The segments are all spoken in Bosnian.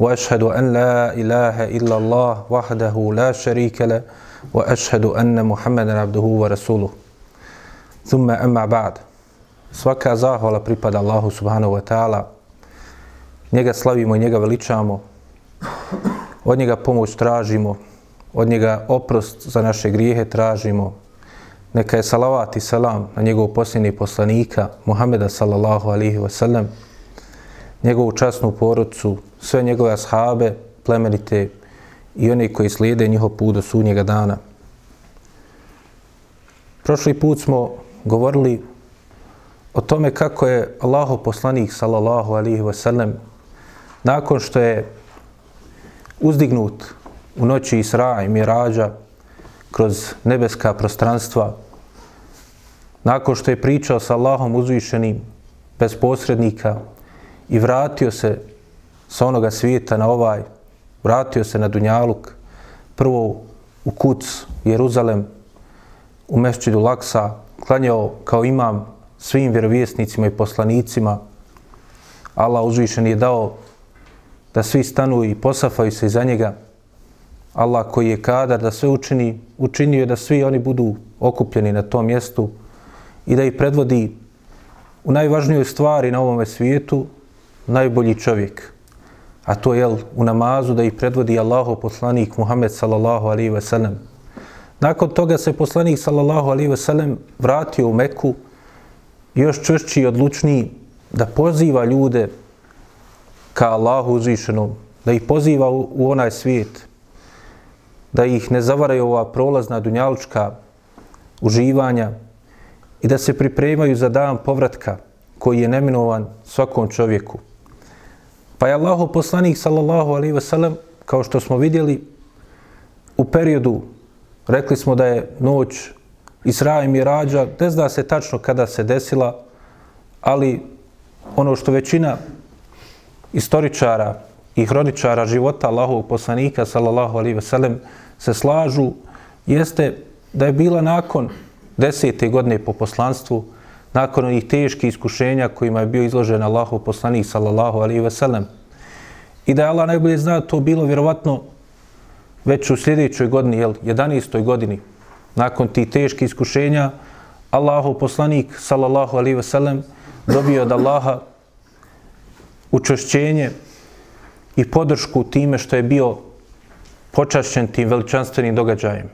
واشهد ان لا اله الا الله وحده لا شريك له واشهد ان محمدا عبده ورسوله. ثم اما بعد. Svaka zahvala pripada Allahu subhanahu wa ta'ala. Njega slavimo i njega veličamo. Od njega pomoć tražimo. Od njega oprost za naše grijehe tražimo. Neka je salavat i salam na njegovog posljednjeg poslanika Muhameda sallallahu alihi wa sallam njegovu časnu porodcu, sve njegove ashabe, plemenite i oni koji slijede njihov put do sunnjega dana. Prošli put smo govorili o tome kako je Allaho poslanik sallallahu alihi wasallam nakon što je uzdignut u noći Isra i Mirađa kroz nebeska prostranstva, nakon što je pričao sa Allahom uzvišenim bez posrednika i vratio se sa onoga svijeta na ovaj, vratio se na Dunjaluk, prvo u Kuc, Jeruzalem, u Mešćidu Laksa, klanjao kao imam svim vjerovjesnicima i poslanicima. Allah uzvišen je dao da svi stanu i posafaju se iza njega. Allah koji je kadar da sve učini, učinio je da svi oni budu okupljeni na tom mjestu i da ih predvodi u najvažnijoj stvari na ovome svijetu najbolji čovjek. A to je u namazu da ih predvodi Allahov poslanik Muhammed sallallahu alaihi ve sellem. Nakon toga se poslanik sallallahu alaihi ve sellem vratio u Meku još čvršći i odlučniji da poziva ljude ka Allahu uzvišenom, da ih poziva u, u onaj svijet, da ih ne zavaraju ova prolazna dunjalučka uživanja i da se pripremaju za dan povratka koji je neminovan svakom čovjeku. Pa je Allahu poslanik sallallahu alaihi ve sellem, kao što smo vidjeli, u periodu, rekli smo da je noć Isra i Mirađa, ne zna se tačno kada se desila, ali ono što većina istoričara i hroničara života Allahovog poslanika, sallallahu alaihi ve sellem, se slažu, jeste da je bila nakon desete godine po poslanstvu, nakon onih teških iskušenja kojima je bio izložen Allahov poslanik, sallallahu alaihi ve sellem, i da je Allah najbolje zna to bilo vjerovatno već u sljedećoj godini, jel, 11. godini, nakon tih teških iskušenja, Allahu poslanik, sallallahu alaihi ve sellem, dobio od Allaha učešćenje i podršku time što je bio počašćen tim veličanstvenim događajem.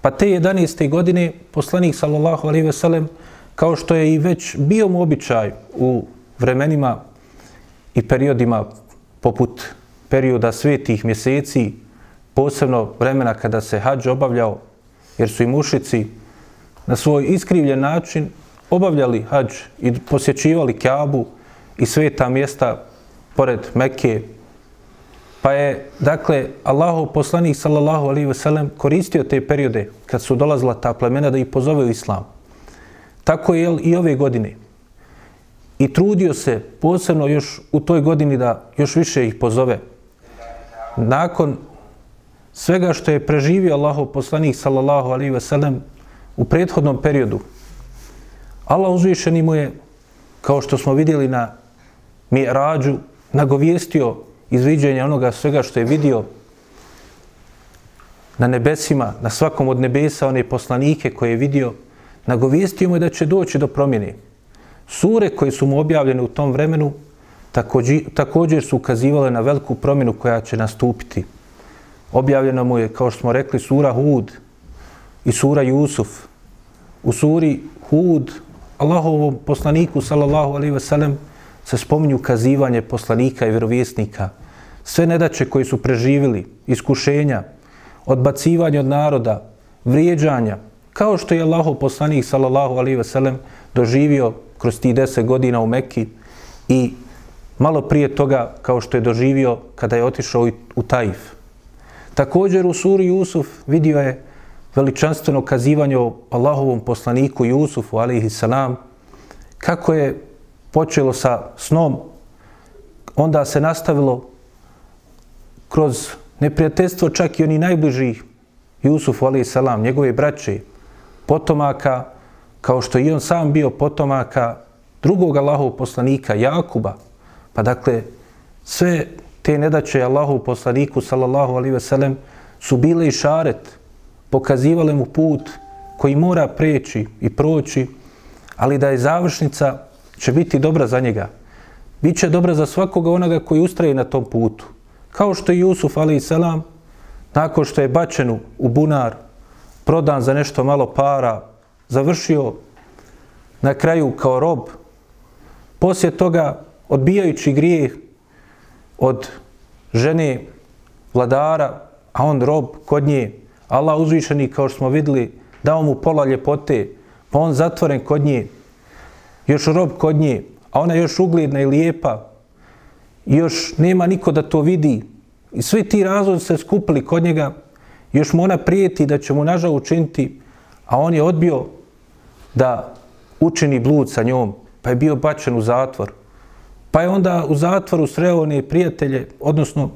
Pa te 11. godine poslanik, sallallahu alaihi ve sellem, kao što je i već bio mu običaj u vremenima i periodima poput perioda svetih mjeseci, posebno vremena kada se hađ obavljao jer su i mušici na svoj iskrivljen način obavljali hađ i posjećivali Kjabu i sveta mjesta pored Mekke. Pa je, dakle, Allahov poslanik, sallallahu alaihi ve sellem, koristio te periode kad su dolazila ta plemena da ih pozove u islam. Tako je i ove godine. I trudio se posebno još u toj godini da još više ih pozove. Nakon svega što je preživio Allahov poslanik sallallahu alaihi ve sellem u prethodnom periodu. Allah uzvišeni mu je, kao što smo vidjeli na Mi'rađu, nagovijestio izviđenje onoga svega što je vidio na nebesima, na svakom od nebesa, one poslanike koje je vidio, nagovijestio mu je da će doći do promjene. Sure koje su mu objavljene u tom vremenu također, također su ukazivale na veliku promjenu koja će nastupiti objavljeno mu je, kao što smo rekli, sura Hud i sura Jusuf. U suri Hud, Allahovom poslaniku, sallallahu alaihi sellem, se spominju ukazivanje poslanika i vjerovjesnika. Sve nedaće koji su preživili, iskušenja, odbacivanje od naroda, vrijeđanja, kao što je Allahov poslanik, sallallahu alaihi sellem, doživio kroz ti deset godina u Mekki i malo prije toga kao što je doživio kada je otišao u Taif. Također u suri Jusuf vidio je veličanstveno kazivanje o Allahovom poslaniku Jusufu, alaihi salam, kako je počelo sa snom, onda se nastavilo kroz neprijateljstvo čak i oni najbližih Jusufu, alaihi salam, njegove braće, potomaka, kao što i on sam bio potomaka drugog Allahov poslanika, Jakuba. Pa dakle, sve te nedaće Allahov poslaniku, sallallahu alihi veselem, su bile i šaret, pokazivale mu put koji mora preći i proći, ali da je završnica će biti dobra za njega. Biće dobra za svakoga onoga koji ustraje na tom putu. Kao što je Jusuf, ali i selam, nakon što je bačen u bunar, prodan za nešto malo para, završio na kraju kao rob, poslije toga odbijajući grijeh od žene vladara, a on rob kod nje, Allah uzvišeni, kao što smo videli, dao mu pola ljepote, pa on zatvoren kod nje, još rob kod nje, a ona još ugledna i lijepa, još nema niko da to vidi. I svi ti razlozi se skupili kod njega, još mu ona prijeti da će mu nažal učiniti, a on je odbio da učini blud sa njom, pa je bio bačen u zatvor. Pa je onda u zatvoru sreo one prijatelje, odnosno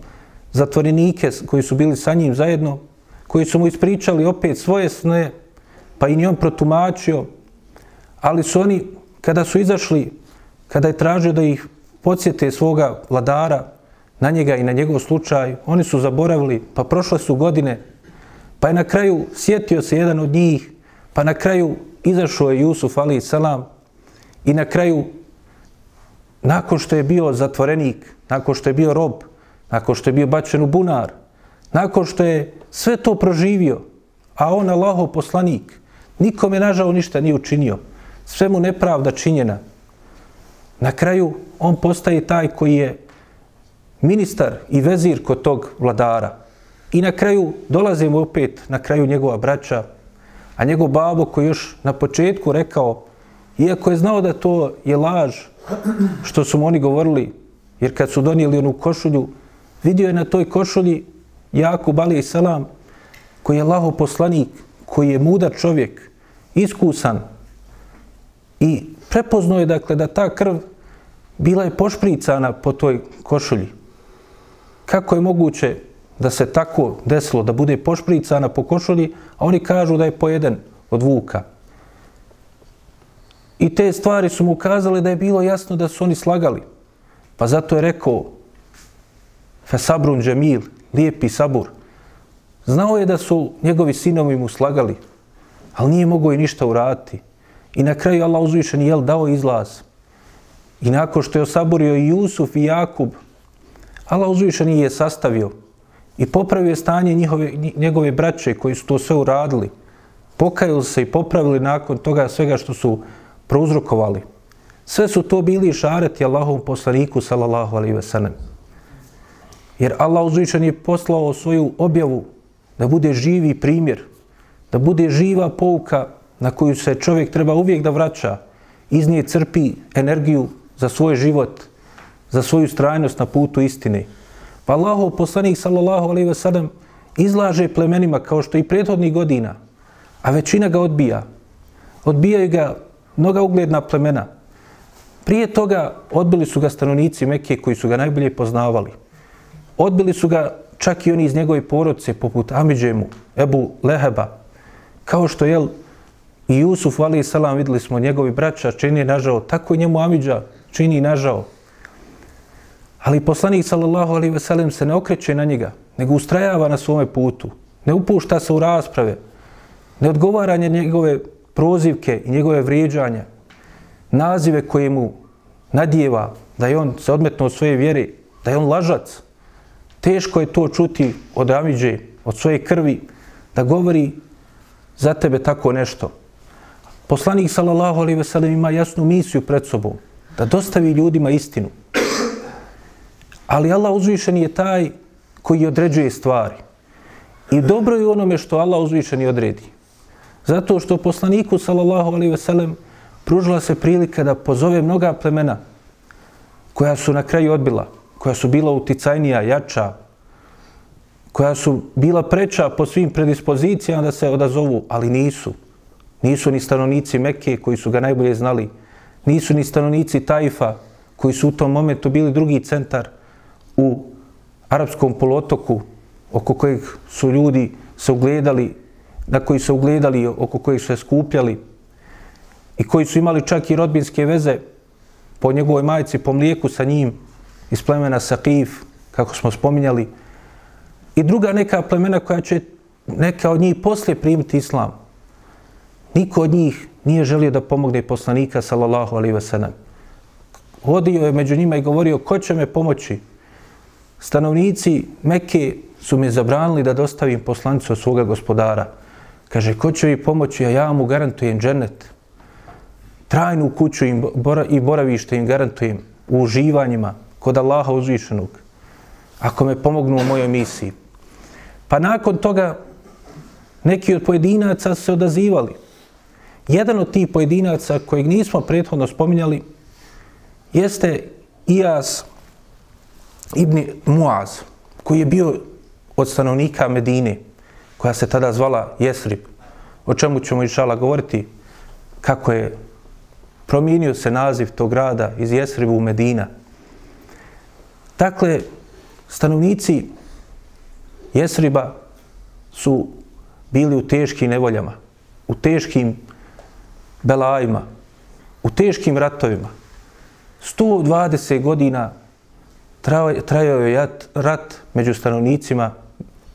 zatvorenike koji su bili sa njim zajedno, koji su mu ispričali opet svoje sne, pa i njom protumačio, ali su oni, kada su izašli, kada je tražio da ih podsjete svoga vladara na njega i na njegov slučaj, oni su zaboravili, pa prošle su godine, pa je na kraju sjetio se jedan od njih, pa na kraju izašao je Jusuf, ali salam, i na kraju, nakon što je bio zatvorenik, nakon što je bio rob, nakon što je bio bačen u bunar, nakon što je sve to proživio, a on Allaho poslanik, nikome nažao ništa nije učinio, sve mu nepravda činjena. Na kraju on postaje taj koji je ministar i vezir kod tog vladara. I na kraju dolazimo opet na kraju njegova braća, a njegov babo koji još na početku rekao, iako je znao da to je laž, što su mu oni govorili, jer kad su donijeli onu košulju, vidio je na toj košulji Jakub Ali Salam, koji je Allaho poslanik, koji je mudar čovjek, iskusan i prepoznao je dakle da ta krv bila je pošpricana po toj košulji. Kako je moguće da se tako desilo, da bude pošpricana po košulji, a oni kažu da je pojeden od vuka. I te stvari su mu ukazale da je bilo jasno da su oni slagali. Pa zato je rekao Fesabrun Džemil, lijepi sabur. Znao je da su njegovi sinovi mu slagali, ali nije mogao i ništa uraditi. I na kraju Allah uzvišen je dao izlaz. I nakon što je osaborio i Jusuf i Jakub, Allah uzvišen je sastavio i popravio stanje njihove, njegove braće koji su to sve uradili. Pokajali se i popravili nakon toga svega što su prouzrokovali. Sve su to bili šareti Allahovom poslaniku, sallallahu alaihi ve. Jer Allah uzvičan je poslao svoju objavu da bude živi primjer, da bude živa pouka na koju se čovjek treba uvijek da vraća, iz nje crpi energiju za svoj život, za svoju strajnost na putu istine. Pa Allahov poslanik sallallahu alejhi ve sellem izlaže plemenima kao što i prethodnih godina, a većina ga odbija. Odbijaju ga mnoga ugledna plemena. Prije toga odbili su ga stanovnici Mekke koji su ga najbolje poznavali. Odbili su ga čak i oni iz njegove porodice, poput Amidžemu, Ebu Leheba, kao što je i Jusuf, ali i salam, videli smo njegovi braća, čini nažao, tako i njemu Amidža čini nažao. Ali poslanik, sallallahu alaihi ve sellem, se ne okreće na njega, nego ustrajava na svome putu, ne upušta se u rasprave, ne odgovara njegove prozivke i njegove vrijeđanja, nazive koje mu nadijeva da je on se odmetno od svoje vjere, da je on lažac, teško je to čuti od Amidže, od svoje krvi, da govori za tebe tako nešto. Poslanik sallallahu alejhi ve sellem ima jasnu misiju pred sobom da dostavi ljudima istinu. Ali Allah uzvišeni je taj koji određuje stvari. I dobro je onome što Allah uzvišeni odredi. Zato što poslaniku sallallahu alejhi ve sellem pružila se prilika da pozove mnoga plemena koja su na kraju odbila koja su bila uticajnija, jača, koja su bila preča po svim predispozicijama da se odazovu, ali nisu. Nisu ni stanovnici Mekke koji su ga najbolje znali. Nisu ni stanovnici Tajfa koji su u tom momentu bili drugi centar u arapskom polotoku oko kojeg su ljudi se ugledali, na koji se ugledali, oko kojih su se skupljali i koji su imali čak i rodbinske veze po njegovoj majici, po mlijeku sa njim iz plemena Saqif, kako smo spominjali, i druga neka plemena koja će neka od njih poslije primiti islam. Niko od njih nije želio da pomogne poslanika, sallallahu alaihi wa sallam. Je među njima i govorio, ko će me pomoći? Stanovnici Mekke su mi zabranili da dostavim poslanicu od svoga gospodara. Kaže, ko će mi pomoći, a ja mu garantujem džennet. Trajnu kuću im bora, i boravište im garantujem u uživanjima kod Allaha uzvišenog. Ako me pomognu u mojoj misiji. Pa nakon toga neki od pojedinaca se odazivali. Jedan od tih pojedinaca kojeg nismo prethodno spominjali jeste Ijas ibn Muaz, koji je bio od stanovnika Medine, koja se tada zvala Jesrib, o čemu ćemo išala govoriti, kako je promijenio se naziv tog grada iz Jesribu u Medina. Dakle, stanovnici Jesriba su bili u teškim nevoljama, u teškim belajima, u teškim ratovima. 120 godina trajao je rat među stanovnicima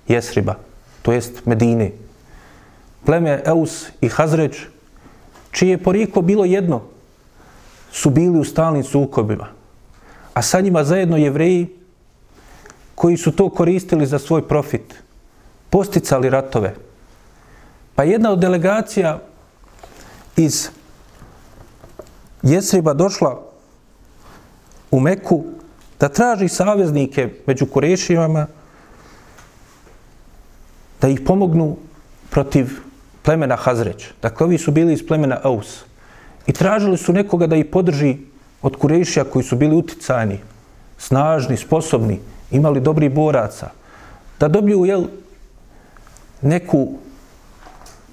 Jesriba, to jest Medine. Pleme Eus i Hazreć, čije je porijeklo bilo jedno, su bili u stalnim sukobima. A sa njima zajedno jevreji koji su to koristili za svoj profit, posticali ratove. Pa jedna od delegacija iz Jesriba došla u Meku da traži saveznike među Kurešijama da ih pomognu protiv plemena Hazreć. Dakle, ovi su bili iz plemena Aus. I tražili su nekoga da ih podrži od Kurešija koji su bili uticajni, snažni, sposobni, imali dobri boraca, da dobiju jel, neku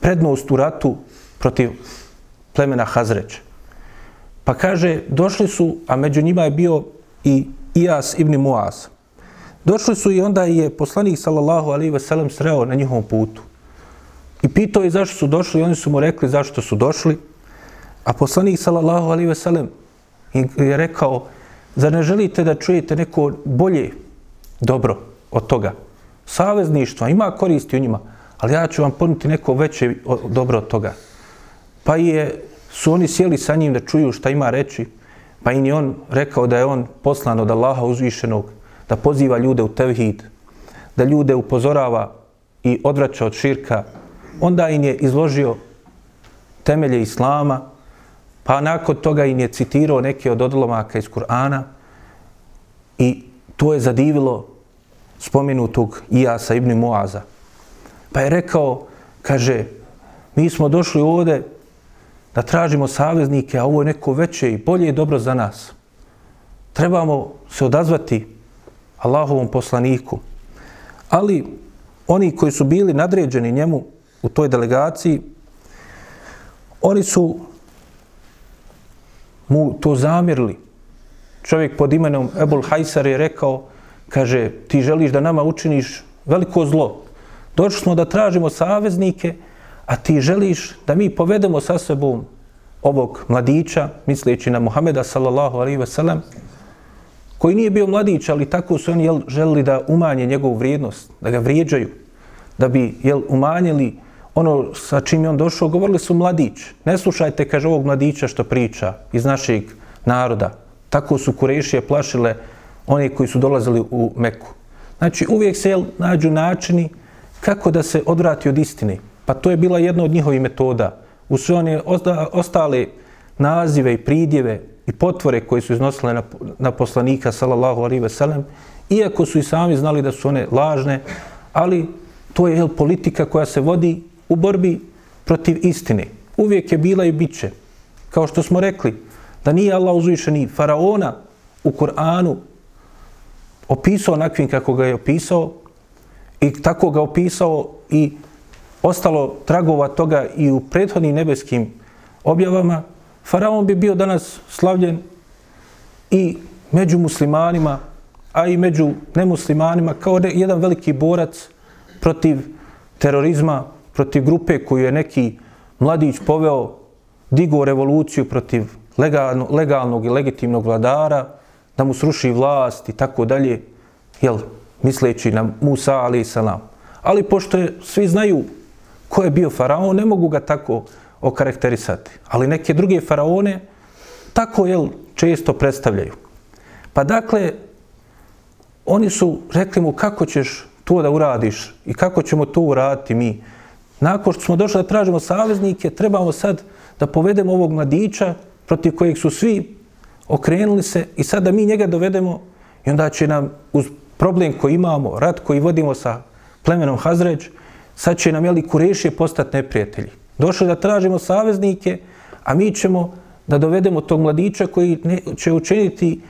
prednost u ratu protiv plemena Hazreć. Pa kaže, došli su, a među njima je bio i Ijas ibn Muaz. Došli su i onda je poslanik sallallahu alaihi ve sellem sreo na njihovom putu. I pitao je zašto su došli, oni su mu rekli zašto su došli. A poslanik sallallahu alaihi ve sellem je rekao, zar ne želite da čujete neko bolje dobro od toga? Savezništva, ima koristi u njima, ali ja ću vam ponuti neko veće dobro od toga. Pa je, su oni sjeli sa njim da čuju šta ima reći, pa im je on rekao da je on poslan od Allaha uzvišenog, da poziva ljude u tevhid, da ljude upozorava i odvraća od širka, onda im je izložio temelje Islama, pa nakon toga im je citirao neke od odlomaka iz Kur'ana i to je zadivilo spomenutog Ijasa ibn Muaza. Pa je rekao, kaže, mi smo došli ovde da tražimo saveznike, a ovo je neko veće i bolje i dobro za nas. Trebamo se odazvati Allahovom poslaniku. Ali oni koji su bili nadređeni njemu u toj delegaciji, oni su mu to zamirili. Čovjek pod imenom Ebul Hajsar je rekao, kaže, ti želiš da nama učiniš veliko zlo. Došli smo da tražimo saveznike, a ti želiš da mi povedemo sa sebom ovog mladića, misleći na Muhameda sallallahu alaihi ve sellem, koji nije bio mladić, ali tako su oni jel, želili da umanje njegovu vrijednost, da ga vrijeđaju, da bi jel, umanjili ono sa čim je on došao, govorili su mladić. Ne slušajte, kaže ovog mladića što priča iz našeg naroda. Tako su Kurešije plašile one koji su dolazili u Meku. Znači, uvijek se jel, nađu načini kako da se odvrati od istine. Pa to je bila jedna od njihovih metoda. U sve one ostale nazive i pridjeve i potvore koje su iznosile na, na poslanika sallallahu alaihi ve sellem, iako su i sami znali da su one lažne, ali to je jel, politika koja se vodi u borbi protiv istine. Uvijek je bila i biće. Kao što smo rekli, da nije Allah uzvišeni faraona u Kur'anu opisao onakvim kako ga je opisao i tako ga opisao i ostalo tragova toga i u prethodnim nebeskim objavama, faraon bi bio danas slavljen i među muslimanima, a i među nemuslimanima kao jedan veliki borac protiv terorizma, protiv grupe koju je neki mladić poveo, digao revoluciju protiv legalno, legalnog i legitimnog vladara, da mu sruši vlast i tako dalje, jel, misleći na Musa ali salam. Ali pošto je, svi znaju ko je bio faraon, ne mogu ga tako okarakterisati. Ali neke druge faraone tako jel, često predstavljaju. Pa dakle, oni su rekli mu kako ćeš to da uradiš i kako ćemo to uraditi mi. Nakon što smo došli da tražimo saveznike, trebamo sad da povedemo ovog mladića protiv kojeg su svi okrenuli se i sad da mi njega dovedemo i onda će nam uz problem koji imamo, rat koji vodimo sa plemenom Hazređ, sad će nam jeli kurešije postati neprijatelji. Došli da tražimo saveznike, a mi ćemo da dovedemo tog mladića koji ne, će učiniti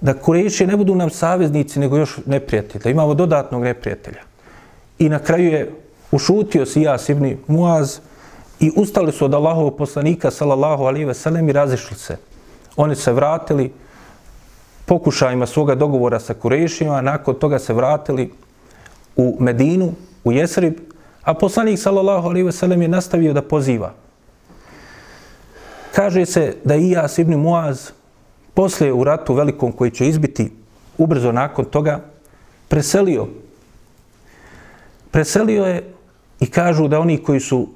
da kurešije ne budu nam saveznici, nego još neprijatelja. imamo dodatnog neprijatelja. I na kraju je ušutio si Jas ibn Muaz, i ustali su od Allahovog poslanika, sallallahu alihi veselem, i razišli se. Oni se vratili pokušajima svoga dogovora sa Kurešima, nakon toga se vratili u Medinu, u Jesrib, a poslanik, sallallahu alaihi wasallam je nastavio da poziva. Kaže se da i ja, ibn Muaz, poslije u ratu velikom koji će izbiti ubrzo nakon toga, preselio. Preselio je i kažu da oni koji su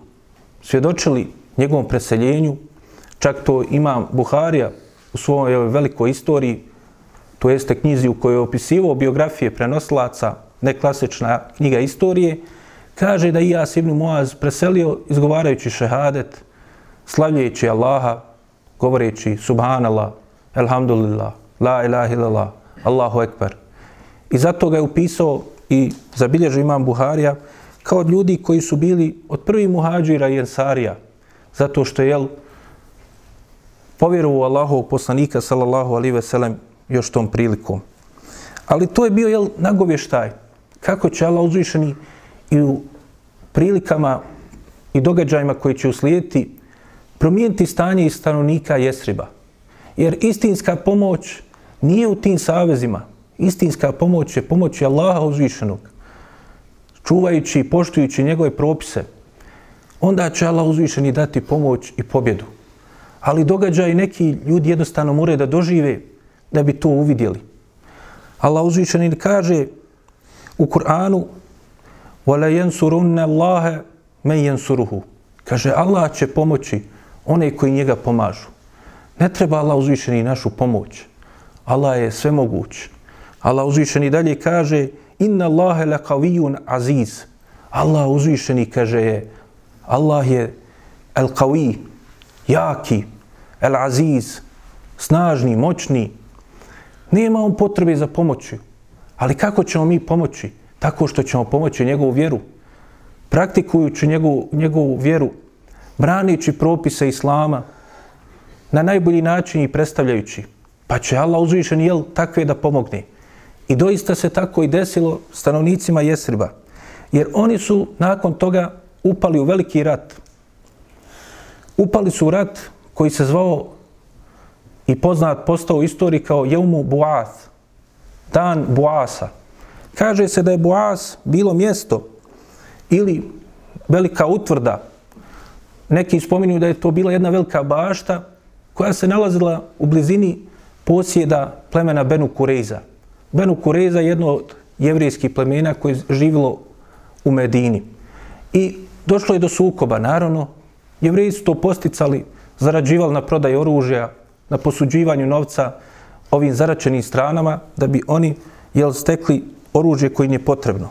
svjedočili njegovom preseljenju, čak to ima Buharija u svojoj velikoj istoriji, to jeste knjizi u kojoj je opisivo biografije prenosilaca, neklasična knjiga istorije, kaže da Ijas ibn Muaz preselio izgovarajući šehadet, slavljajući Allaha, govoreći Subhanallah, Elhamdulillah, La ilaha illallah, Allahu Ekber. I zato ga je upisao i zabilježio imam Buharija kao od ljudi koji su bili od prvi muhađira i ensarija, zato što je jel, povjerovao Allahovog poslanika, sallallahu alihi veselem, još tom prilikom. Ali to je bio jel, nagovještaj kako će Allah uzvišeni i u prilikama i događajima koji će uslijediti promijeniti stanje i stanovnika Jesriba. Jer istinska pomoć nije u tim savezima. Istinska pomoć je pomoć Allaha uzvišenog. Čuvajući i poštujući njegove propise, onda će Allah uzvišeni dati pomoć i pobjedu. Ali događaj neki ljudi jednostavno moraju da dožive da bi to uvidjeli. Allah uzvišeni kaže u Kur'anu وَلَا يَنْسُرُنَّ اللَّهَ مَنْ يَنْسُرُهُ Kaže, Allah će pomoći one koji njega pomažu. Ne treba Allah uzvišeni našu pomoć. Allah je sve moguć. Allah uzvišeni dalje kaže Inna Allahe la kavijun aziz. Allah uzvišeni kaže je Allah je el kavi, jaki, el aziz, snažni, moćni. Nema on potrebe za pomoći. Ali kako ćemo mi pomoći? Tako što ćemo pomoći njegovu vjeru. Praktikujući njegovu, njegovu vjeru, branići propise Islama, na najbolji način i predstavljajući. Pa će Allah uzvišen jel takve da pomogne. I doista se tako i desilo stanovnicima Jesriba. Jer oni su nakon toga upali u veliki rat. Upali su u rat koji se zvao i poznat postao u istoriji kao Jeumu Buath, dan Buasa. Kaže se da je Buas bilo mjesto ili velika utvrda. Neki spominju da je to bila jedna velika bašta koja se nalazila u blizini posjeda plemena Benu Kureza. Benu Kureza je jedno od jevrijskih plemena koje je živilo u Medini. I došlo je do sukoba, naravno. Jevriji su to posticali, zarađivali na prodaj oružja, na posuđivanju novca ovim zaračenim stranama, da bi oni jel, stekli oružje koje je potrebno.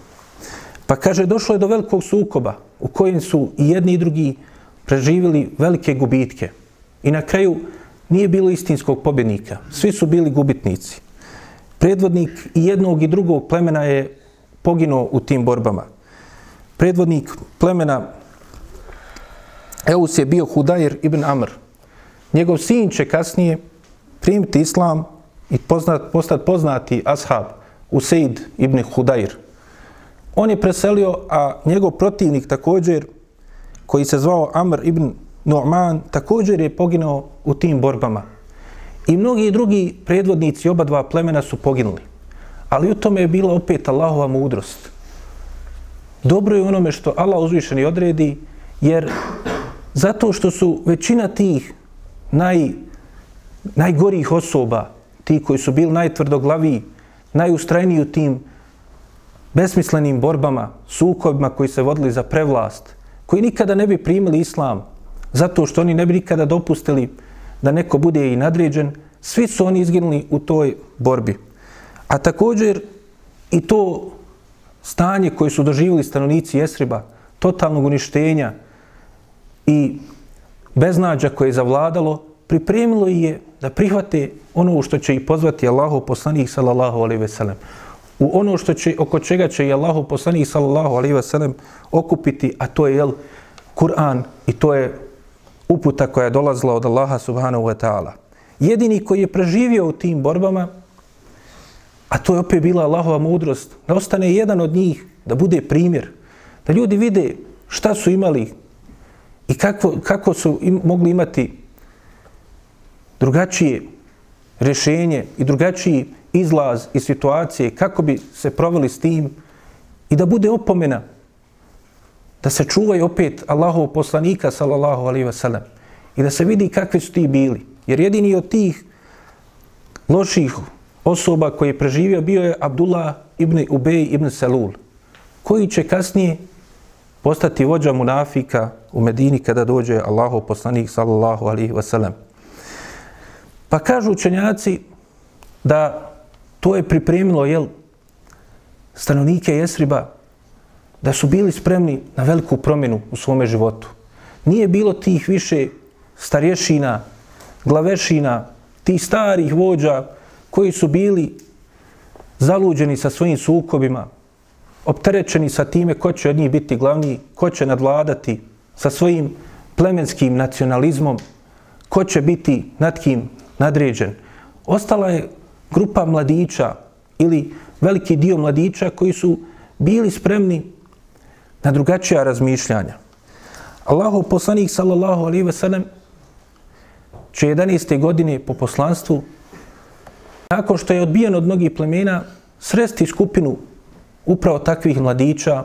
Pa kaže, došlo je do velikog sukoba u kojem su i jedni i drugi preživjeli velike gubitke. I na kraju nije bilo istinskog pobjednika. Svi su bili gubitnici. Predvodnik i jednog i drugog plemena je poginuo u tim borbama. Predvodnik plemena Eus je bio Hudajr ibn Amr. Njegov sin će kasnije primiti islam i poznat, postati poznati ashab Useid ibn Hudair. on je preselio, a njegov protivnik također, koji se zvao Amr ibn Nu'man, također je poginao u tim borbama. I mnogi drugi predvodnici oba dva plemena su poginuli. Ali u tome je bila opet Allahova mudrost. Dobro je onome što Allah uzvišeni odredi, jer zato što su većina tih naj, najgorih osoba, ti koji su bili najtvrdoglaviji, najustrajniji u tim besmislenim borbama, sukobima koji se vodili za prevlast, koji nikada ne bi primili islam, zato što oni ne bi nikada dopustili da neko bude i nadređen, svi su oni izginuli u toj borbi. A također i to stanje koje su doživjeli stanovnici Jesriba, totalnog uništenja i beznađa koje je zavladalo, pripremilo je da prihvate ono što će ih pozvati Allahu poslanih sallallahu alaihi ve sellem. U ono što će, oko čega će i Allahu poslanih sallallahu alaihi ve sellem okupiti, a to je jel, Kur'an i to je uputa koja je dolazila od Allaha subhanahu wa ta'ala. Jedini koji je preživio u tim borbama, a to je opet bila Allahova mudrost, da ostane jedan od njih, da bude primjer, da ljudi vide šta su imali i kako, kako su im, mogli imati drugačije rješenje i drugačiji izlaz iz situacije, kako bi se proveli s tim i da bude opomena da se čuvaju opet Allahov poslanika sallallahu alaihi ve sellem i da se vidi kakvi su ti bili. Jer jedini od tih loših osoba koji je preživio bio je Abdullah ibn Ubej ibn Salul, koji će kasnije postati vođa munafika u Medini kada dođe Allahov poslanik sallallahu alaihi wasallam. Pa kažu učenjaci da to je pripremilo jel, stanovnike Jesriba da su bili spremni na veliku promjenu u svome životu. Nije bilo tih više starješina, glavešina, tih starih vođa koji su bili zaluđeni sa svojim sukobima, opterećeni sa time ko će od njih biti glavni, ko će nadvladati sa svojim plemenskim nacionalizmom, ko će biti nad kim nadređen. Ostala je grupa mladića ili veliki dio mladića koji su bili spremni na drugačija razmišljanja. Allahov poslanik sallallahu alaihi ve sellem će 11. godine po poslanstvu nakon što je odbijen od mnogih plemena sresti skupinu upravo takvih mladića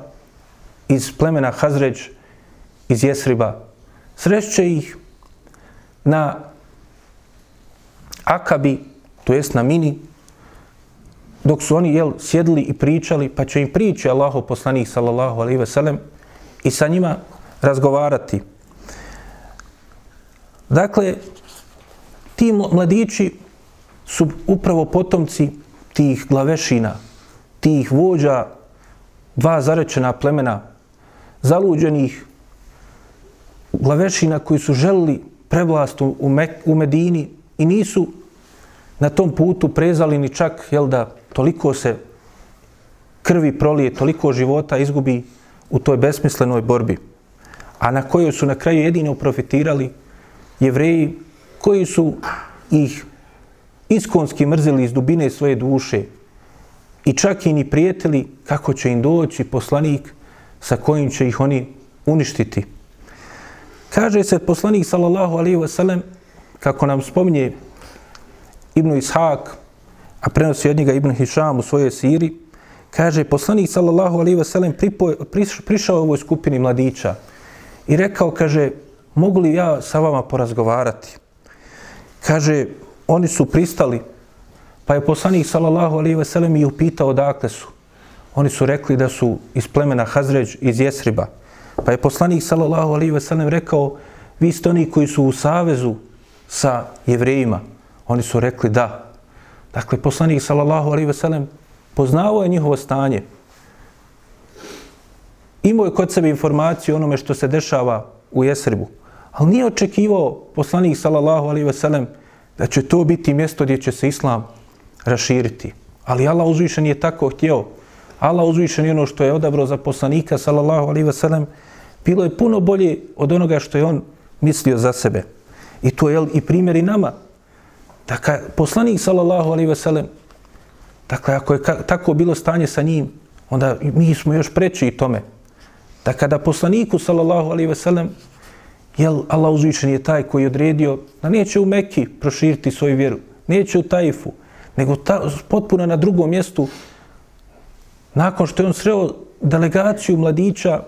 iz plemena Hazređ iz Jesriba. Srešće ih na Akabi, to jest na Mini, dok su oni jel, sjedili i pričali, pa će im prići Allahu poslanih sallallahu alaihi ve sellem i sa njima razgovarati. Dakle, ti mladići su upravo potomci tih glavešina, tih vođa, dva zarečena plemena, zaluđenih glavešina koji su želili prevlast u, Mek, u Medini i nisu na tom putu prezali ni čak jel da toliko se krvi prolije, toliko života izgubi u toj besmislenoj borbi, a na kojoj su na kraju jedino profitirali jevreji koji su ih iskonski mrzili iz dubine svoje duše i čak i ni prijetili kako će im doći poslanik sa kojim će ih oni uništiti. Kaže se poslanik sallallahu alaihi wasallam kako nam spominje Ibnu Ishak, a prenosi od njega Ibn Hišam u svojoj siri, kaže, poslanik sallallahu alaihi wa sallam prišao ovoj skupini mladića i rekao, kaže, mogu li ja sa vama porazgovarati? Kaže, oni su pristali, pa je poslanik sallallahu alaihi wa sallam i upitao odakle su. Oni su rekli da su iz plemena Hazređ, iz Jesriba. Pa je poslanik sallallahu alaihi wa sallam rekao, vi ste oni koji su u savezu sa jevrejima. Oni su rekli da. Dakle, poslanik sallallahu alaihi ve sellem poznao je njihovo stanje. Imao je kod sebe informaciju onome što se dešava u Jesribu. Ali nije očekivao poslanik sallallahu alaihi ve sellem da će to biti mjesto gdje će se islam raširiti. Ali Allah uzvišen je tako htio. Allah uzvišen je ono što je odabrao za poslanika sallallahu alaihi ve sellem bilo je puno bolje od onoga što je on mislio za sebe. I to je i primjer i nama. Dakle, poslanik sallallahu alaihi ve sellem, dakle, ako je tako bilo stanje sa njim, onda mi smo još preći tome. Da kada poslaniku, sallallahu alaihi ve sellem, jel Allah uzvišen je taj koji je odredio da neće u Mekki proširiti svoju vjeru, neće u Taifu, nego ta, potpuno na drugom mjestu, nakon što je on sreo delegaciju mladića,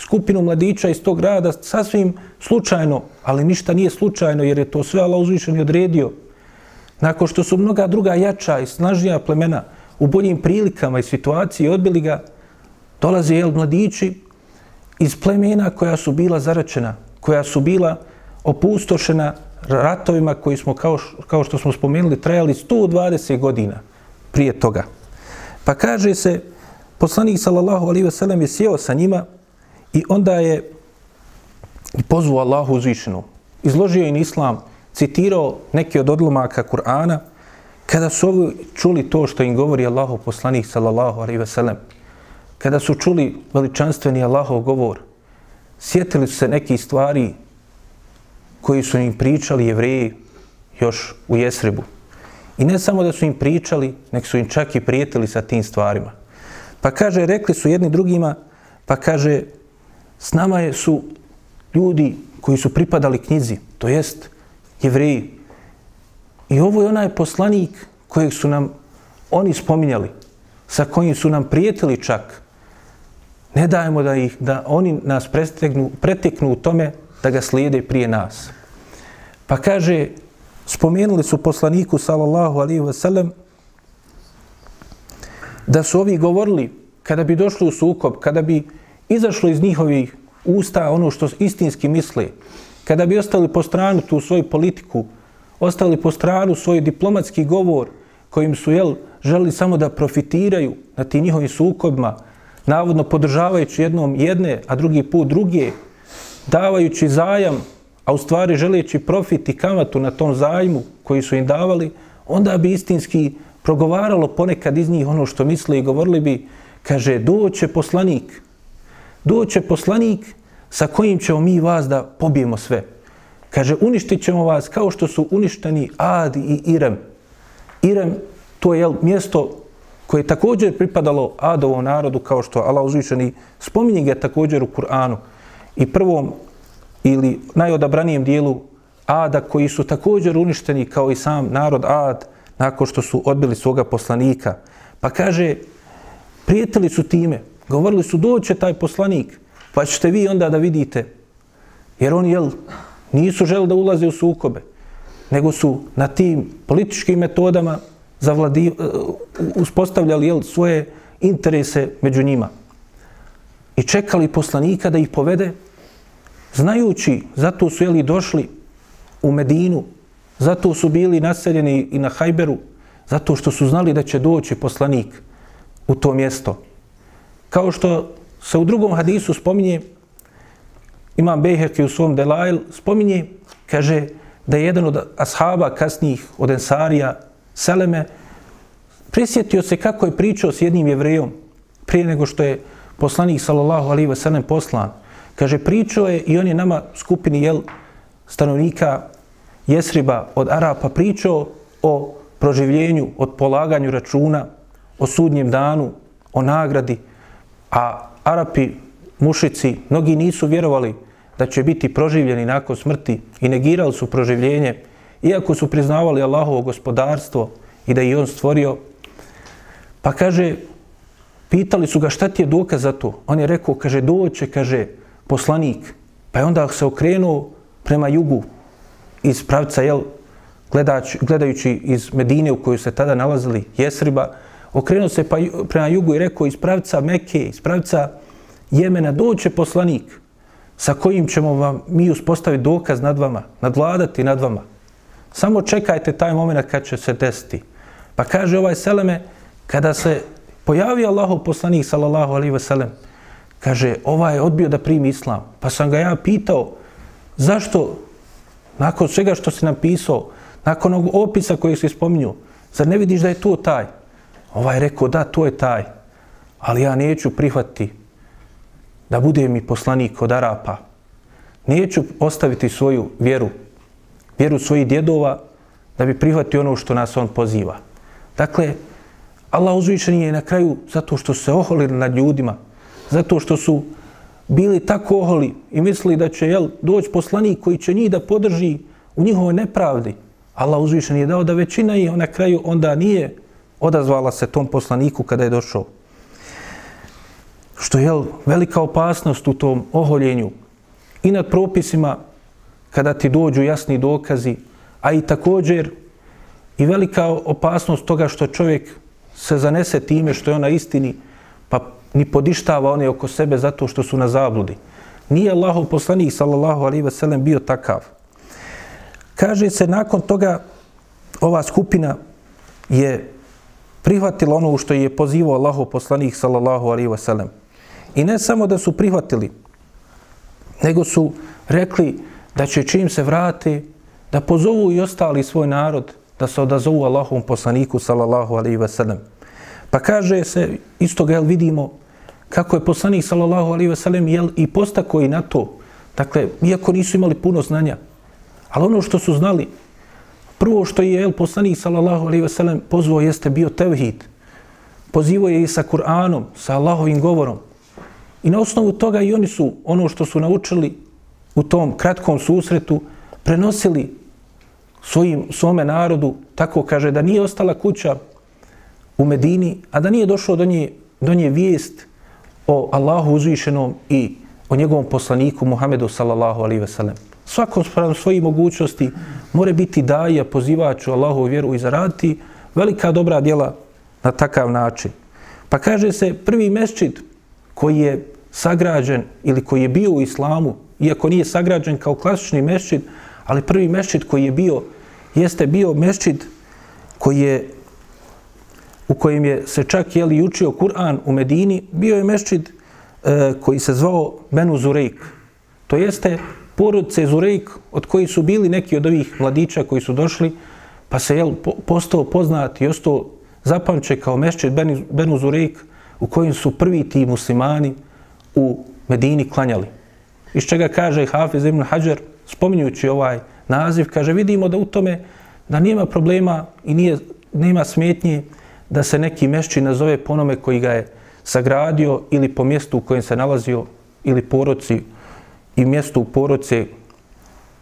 skupinu mladića iz tog grada, sasvim slučajno, ali ništa nije slučajno, jer je to sve Allah uzvišen i odredio. Nakon što su mnoga druga jača i snažnija plemena u boljim prilikama i situaciji odbili ga, dolaze jel mladići iz plemena koja su bila zaračena, koja su bila opustošena ratovima koji smo, kao, kao što smo spomenuli, trajali 120 godina prije toga. Pa kaže se, poslanik sallallahu alaihi ve sellem je sjeo sa njima i onda je pozvao Allahu uzvišenu. Izložio im islam, citirao neke od odlomaka Kur'ana, kada su ovi čuli to što im govori Allahu poslanik sallallahu alaihi ve sellem, kada su čuli veličanstveni Allahov govor, sjetili su se neki stvari koji su im pričali jevreji još u Jesrebu. I ne samo da su im pričali, nek su im čak i prijetili sa tim stvarima. Pa kaže, rekli su jedni drugima, pa kaže, s nama je, su ljudi koji su pripadali knjizi, to jest jevreji. I ovo je onaj poslanik kojeg su nam oni spominjali, sa kojim su nam prijetili čak. Ne dajemo da ih, da oni nas preteknu, preteknu u tome da ga slijede prije nas. Pa kaže, spomenuli su poslaniku sallallahu alaihi ve sellem da su ovi govorili kada bi došli u sukob, kada bi izašlo iz njihovih usta ono što istinski misle, kada bi ostali po stranu tu svoju politiku, ostali po stranu svoj diplomatski govor kojim su jel, želi samo da profitiraju na tim njihovim sukobima, navodno podržavajući jednom jedne, a drugi put druge, davajući zajam, a u stvari želeći profit i kamatu na tom zajmu koji su im davali, onda bi istinski progovaralo ponekad iz njih ono što misle i govorili bi, kaže, doće poslanik, doće poslanik sa kojim ćemo mi vas da pobijemo sve. Kaže, uništit ćemo vas kao što su uništeni Ad i Irem. Irem, to je mjesto koje je također pripadalo Adovom narodu, kao što Allah uzvišeni spominje ga također u Kur'anu. I prvom ili najodabranijem dijelu Ada, koji su također uništeni kao i sam narod Ad, nakon što su odbili svoga poslanika. Pa kaže, prijetili su time, govorili su doće taj poslanik, pa ćete vi onda da vidite. Jer oni, jel, nisu želi da ulaze u sukobe, nego su na tim političkim metodama zavladi, e, uspostavljali jel, svoje interese među njima. I čekali poslanika da ih povede, znajući, zato su jeli došli u Medinu, zato su bili naseljeni i na Hajberu, zato što su znali da će doći poslanik u to mjesto. Kao što se u drugom hadisu spominje, imam Bejherki u svom Delail, spominje, kaže da je jedan od ashaba kasnijih, od Ensarija, Seleme, prisjetio se kako je pričao s jednim jevrejom prije nego što je poslanik sallallahu alaihi ve sellem poslan. Kaže, pričao je i on je nama skupini jel, stanovnika Jesriba od Arapa pričao o proživljenju, od polaganju računa, o sudnjem danu, o nagradi, a Arapi, mušici, mnogi nisu vjerovali da će biti proživljeni nakon smrti i negirali su proživljenje, iako su priznavali Allahovo gospodarstvo i da je on stvorio. Pa kaže, pitali su ga šta ti je dokaz za to? On je rekao, kaže, doće, kaže, poslanik. Pa je onda se okrenuo prema jugu iz pravca, jel, gledač, gledajući iz Medine u kojoj se tada nalazili Jesriba, okrenuo se pa, prema jugu i rekao iz pravca Mekke, iz pravca Jemena, doće poslanik sa kojim ćemo vam mi uspostaviti dokaz nad vama, nadvladati nad vama. Samo čekajte taj moment kad će se desiti. Pa kaže ovaj Seleme, kada se pojavio Allahov poslanik, sallallahu alaihi veselem, kaže, ovaj je odbio da primi islam. Pa sam ga ja pitao, zašto, nakon svega što si napisao, nakon ovog opisa kojeg si spominju, zar ne vidiš da je to taj? Ovaj je rekao, da, to je taj. Ali ja neću prihvatiti da bude mi poslanik od Arapa. Neću ostaviti svoju vjeru, vjeru svojih djedova, da bi prihvatio ono što nas on poziva. Dakle, Allah uzvišen je na kraju zato što se oholili nad ljudima, zato što su bili tako oholi i mislili da će jel, doći poslanik koji će njih da podrži u njihovoj nepravdi. Allah uzvišen je dao da većina je na kraju onda nije odazvala se tom poslaniku kada je došao. Što je velika opasnost u tom oholjenju i nad propisima kada ti dođu jasni dokazi, a i također i velika opasnost toga što čovjek se zanese time što je ona istini, pa ni podištava one oko sebe zato što su na zabludi. Nije Allahov poslanik, sallallahu alaihi ve sellem, bio takav. Kaže se, nakon toga ova skupina je prihvatila ono što je pozivao Allahov poslanik, sallallahu alaihi ve sellem. I ne samo da su prihvatili, nego su rekli da će čim se vrati, da pozovu i ostali svoj narod, da se odazovu Allahom poslaniku, sallallahu alaihi ve sellem. Pa kaže se, isto ga vidimo, kako je poslanik, sallallahu alaihi ve sellem, jel i postako i na to. Dakle, iako nisu imali puno znanja, ali ono što su znali, prvo što je el poslanik, sallallahu alejhi ve sellem, pozvao jeste bio tevhid. Pozivao je i sa Kur'anom, sa Allahovim govorom. I na osnovu toga i oni su ono što su naučili u tom kratkom susretu prenosili svojim, svome narodu, tako kaže, da nije ostala kuća u Medini, a da nije došlo do nje, do nje vijest o Allahu uzvišenom i o njegovom poslaniku Muhammedu sallallahu alaihi ve sellem. Svakom spravo svoji mogućnosti more biti daja, pozivač u Allahu vjeru i zaraditi velika dobra djela na takav način. Pa kaže se prvi mesčid koji je sagrađen ili koji je bio u islamu, iako nije sagrađen kao klasični mesčid, ali prvi mesčid koji je bio, jeste bio mesčid koji je u kojem je se čak jeli učio Kur'an u Medini, bio je mesčid e, koji se zvao Benu Zurejk. To jeste porodice Zurejk od koji su bili neki od ovih mladića koji su došli, pa se jel, postao poznat i ostao zapamće kao mešćet Benu, Benu Zurejk u kojem su prvi ti muslimani u Medini klanjali. Iz čega kaže Hafiz ibn Hajar, spominjući ovaj naziv, kaže vidimo da u tome da nema problema i nije, nema smetnje da se neki mešći nazove po koji ga je sagradio ili po mjestu u kojem se nalazio ili poroci i mjesto u poroci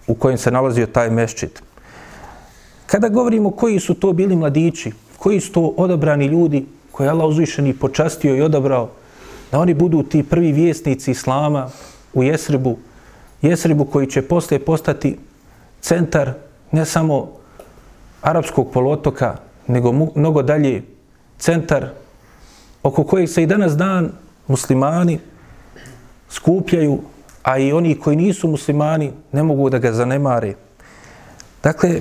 u kojem se nalazio taj mešćit. Kada govorimo koji su to bili mladići, koji su to odabrani ljudi koje je Allah uzvišeni počastio i odabrao, da oni budu ti prvi vjesnici Islama u Jesribu, Jesribu koji će posle postati centar ne samo arapskog polotoka, nego mnogo dalje centar oko kojeg se i danas dan muslimani skupljaju, a i oni koji nisu muslimani ne mogu da ga zanemare. Dakle,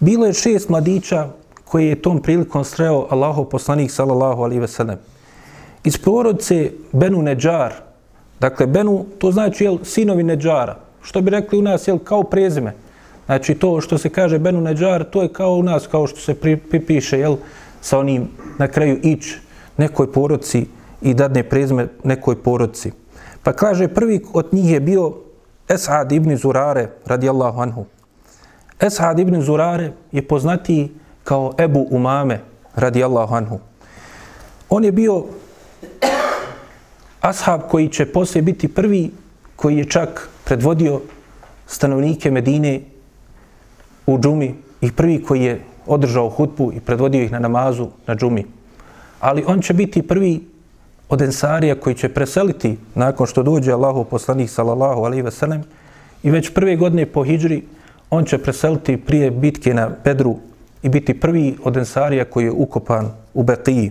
bilo je šest mladića koji je tom prilikom sreo Allahov poslanik sallallahu alaihi ve sellem. Iz porodice Benu Neđar, dakle Benu, to znači jel, sinovi Neđara, što bi rekli u nas jel, kao prezime. Znači to što se kaže Benu Neđar, to je kao u nas, kao što se pripiše jel, sa onim na kraju ić nekoj porodci i dadne prezime nekoj porodci. Pa kaže, prvi od njih je bio Esad ibn Zurare, radijallahu anhu. Esad ibn Zurare je poznatiji kao Ebu Umame, radijallahu anhu. On je bio ashab koji će poslije biti prvi koji je čak predvodio stanovnike Medine u džumi i prvi koji je održao hutbu i predvodio ih na namazu na džumi. Ali on će biti prvi od ensarija koji će preseliti nakon što dođe Allahu poslanik sallallahu alaihi ve sellem i već prve godine po hijđri on će preseliti prije bitke na Bedru i biti prvi od ensarija koji je ukopan u Beqiji,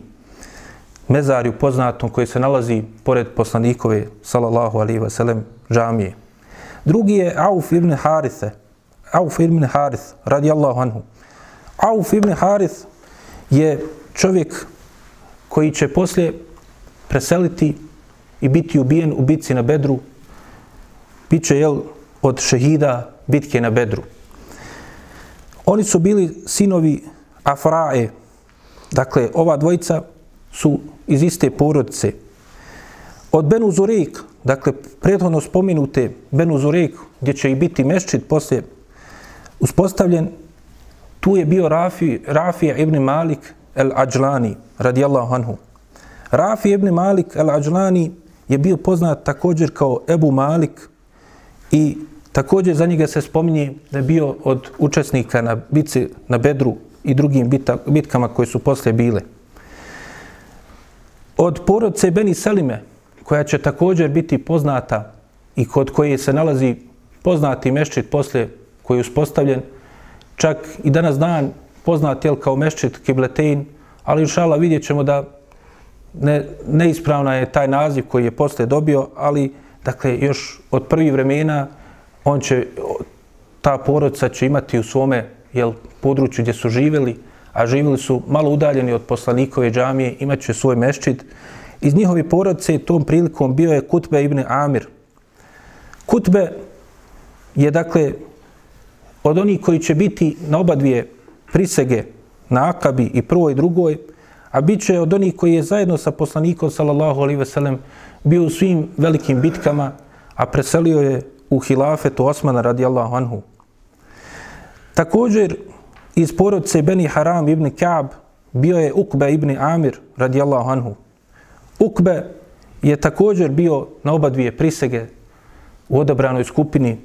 mezarju poznatom koji se nalazi pored poslanikove sallallahu alaihi ve sellem džamije. Drugi je Auf ibn Harithe, Auf ibn Harith, radijallahu anhu. Auf ibn Harith je čovjek koji će poslije preseliti i biti ubijen u bitci na Bedru. Biće jel, od šehida bitke na Bedru. Oni su bili sinovi Afrae. Dakle, ova dvojica su iz iste porodice. Od Benu Zurek, dakle, prethodno spominute Benu Zurek, gdje će i biti meščit poslije uspostavljen, tu je bio Rafi, Rafija ibn Malik el-Ađlani, radijallahu anhu. Rafi ibn Malik al-Ađlani je bio poznat također kao Ebu Malik i također za njega se spominje da je bio od učesnika na bitci na Bedru i drugim bitkama koje su posle bile. Od porodce Beni Selime, koja će također biti poznata i kod koje se nalazi poznati meščit posle koji je uspostavljen, čak i danas dan poznat je kao meščit Kibletein, ali inšala vidjet ćemo da ne, neispravna je taj naziv koji je posle dobio, ali dakle još od prvih vremena on će, ta porodica će imati u svome jel, području gdje su živjeli, a živjeli su malo udaljeni od poslanikove džamije, imaće svoj meščit. Iz njihovi porodice tom prilikom bio je Kutbe ibn Amir. Kutbe je dakle od onih koji će biti na oba dvije prisege na Akabi i prvoj i drugoj, a bit će od onih koji je zajedno sa poslanikom sallallahu alaihi ve sellem bio u svim velikim bitkama, a preselio je u hilafetu Osmana radijallahu anhu. Također, iz porodce Beni Haram ibn Ka'b bio je Ukbe ibn Amir radijallahu anhu. Ukbe je također bio na oba dvije prisege u odabranoj skupini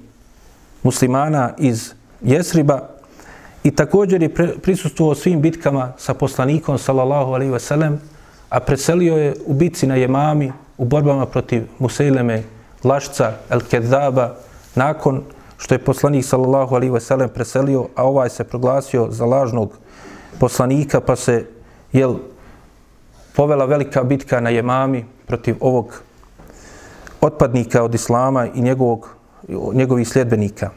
muslimana iz Jesriba i također je prisustvovao svim bitkama sa poslanikom sallallahu alaihi ve sellem, a preselio je u bitci na Jemami u borbama protiv Museileme, Lašca, El Kedaba, nakon što je poslanik sallallahu alaihi ve sellem preselio, a ovaj se proglasio za lažnog poslanika, pa se jel, povela velika bitka na Jemami protiv ovog otpadnika od Islama i njegovog, njegovih sljedbenika.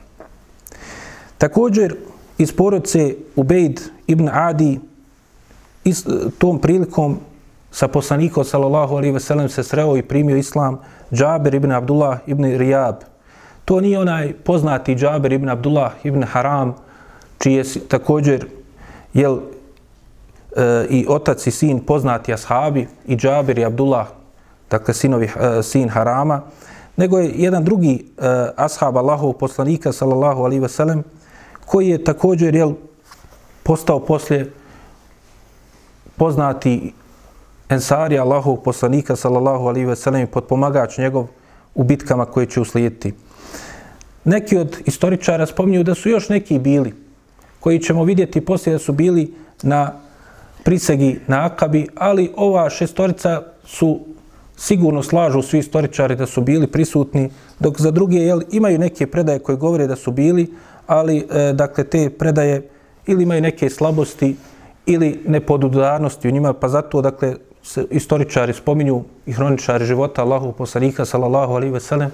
Također, iz porodice Ubejd ibn Adi, is, tom prilikom sa poslanikom sallallahu alaihi ve sellem se sreo i primio islam Džaber ibn Abdullah ibn Rijab, To nije onaj poznati Džaber ibn Abdullah ibn Haram, čiji je također jel, e, i otac i sin poznati ashabi, i Džaber i Abdullah, dakle sinovi, e, sin Harama, nego je jedan drugi e, ashab Allahov poslanika, sallallahu alaihi ve sellem, koji je također jel, postao poslije poznati ensari Allahov poslanika, sallallahu alaihi wasallam, i potpomagač njegov u bitkama koje će uslijediti. Neki od istoričara spominju da su još neki bili, koji ćemo vidjeti poslije da su bili na prisegi na Akabi, ali ova šestorica su sigurno slažu svi istoričari da su bili prisutni, dok za druge jel, imaju neke predaje koje govore da su bili, ali e, dakle te predaje ili imaju neke slabosti ili nepodudarnosti u njima, pa zato dakle se istoričari spominju i hroničari života Allahu poslanika sallallahu alaihi ve sellem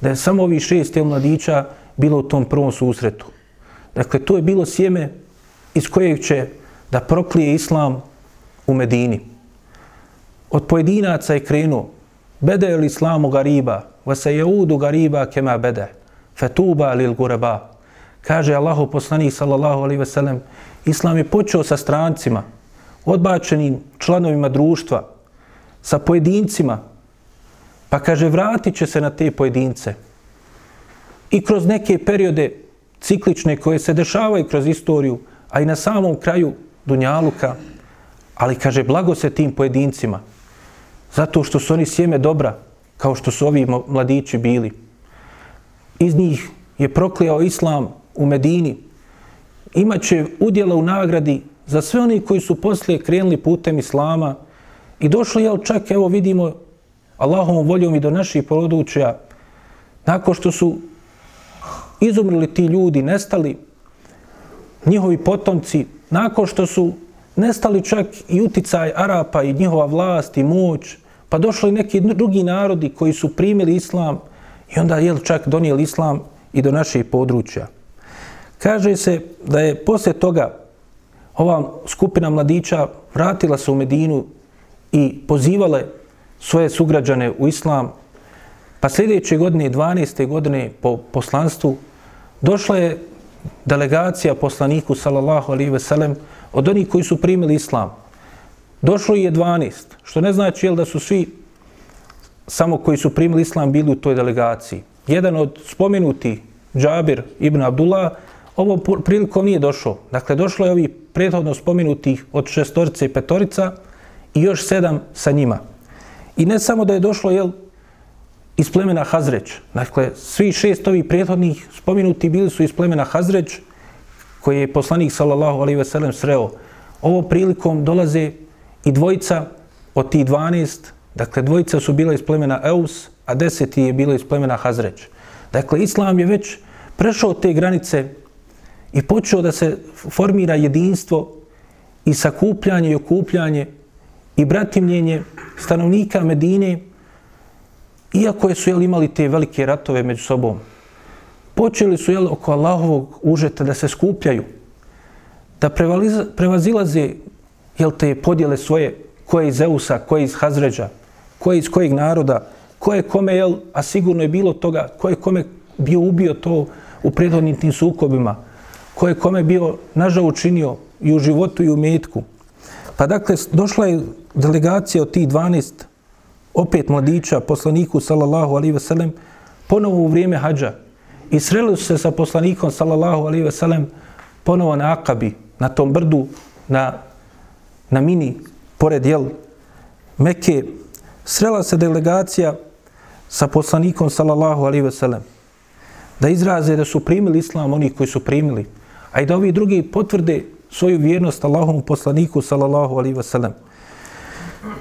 da je samo ovi šest mladića bilo u tom prvom susretu. Dakle, to je bilo sjeme iz kojeg će da proklije islam u Medini. Od pojedinaca je krenuo Bede il islamu gariba, va jeudu gariba kema bede, fetuba lil gureba. Kaže Allahu poslanik sallallahu alaihi ve sellem, islam je počeo sa strancima, odbačenim članovima društva, sa pojedincima, Pa kaže, vratit će se na te pojedince. I kroz neke periode ciklične koje se dešavaju kroz istoriju, a i na samom kraju Dunjaluka, ali kaže, blago se tim pojedincima. Zato što su oni sjeme dobra, kao što su ovi mladići bili. Iz njih je proklijao Islam u Medini. Imaće udjela u nagradi za sve oni koji su poslije krenuli putem Islama i došli, jel čak, evo vidimo, Allahom voljom i do naših područja, nakon što su izumrli ti ljudi, nestali njihovi potomci, nakon što su nestali čak i uticaj Arapa i njihova vlast i moć, pa došli neki drugi narodi koji su primili islam i onda je čak donijeli islam i do naših područja. Kaže se da je posle toga ova skupina mladića vratila se u Medinu i pozivale svoje sugrađane u islam, pa sljedeće godine, 12. godine po poslanstvu, došla je delegacija poslaniku, sallallahu alaihi ve sellem, od onih koji su primili islam. Došlo je 12, što ne znači jel, da su svi samo koji su primili islam bili u toj delegaciji. Jedan od spomenuti, Džabir ibn Abdullah, ovo prilikom nije došlo. Dakle, došlo je ovi prethodno spomenutih od šestorice i petorica i još sedam sa njima. I ne samo da je došlo, jel, iz plemena Hazreć. Dakle, svi šest ovih prethodnih spomenuti bili su iz plemena Hazreć, koji je poslanik sallallahu alaihi ve sellem sreo. Ovo prilikom dolaze i dvojica od tih 12, dakle dvojica su bila iz plemena Eus, a deseti je bilo iz plemena Hazreć. Dakle, Islam je već prešao te granice i počeo da se formira jedinstvo i sakupljanje i okupljanje i bratimljenje stanovnika Medine, iako su jel, imali te velike ratove među sobom, počeli su jel, oko Allahovog užeta da se skupljaju, da prevazilaze jel, te podjele svoje, ko je iz Eusa, ko je iz Hazređa, ko je iz kojeg naroda, ko je kome, jel, a sigurno je bilo toga, ko je kome bio ubio to u prethodnim tim sukobima, ko je kome bio nažal učinio i u životu i u metku. Pa dakle, došla je delegacija od tih 12 opet mladića, poslaniku, sallallahu alaihi ve sellem, ponovo u vrijeme hađa. I sreli su se sa poslanikom, sallallahu alaihi ve sellem, ponovo na Akabi, na tom brdu, na, na mini, pored jel, Mekke. Srela se delegacija sa poslanikom, sallallahu alaihi ve sellem, da izraze da su primili islam oni koji su primili, a i da ovi drugi potvrde svoju vjernost Allahovom poslaniku, sallallahu alaihi ve sellem.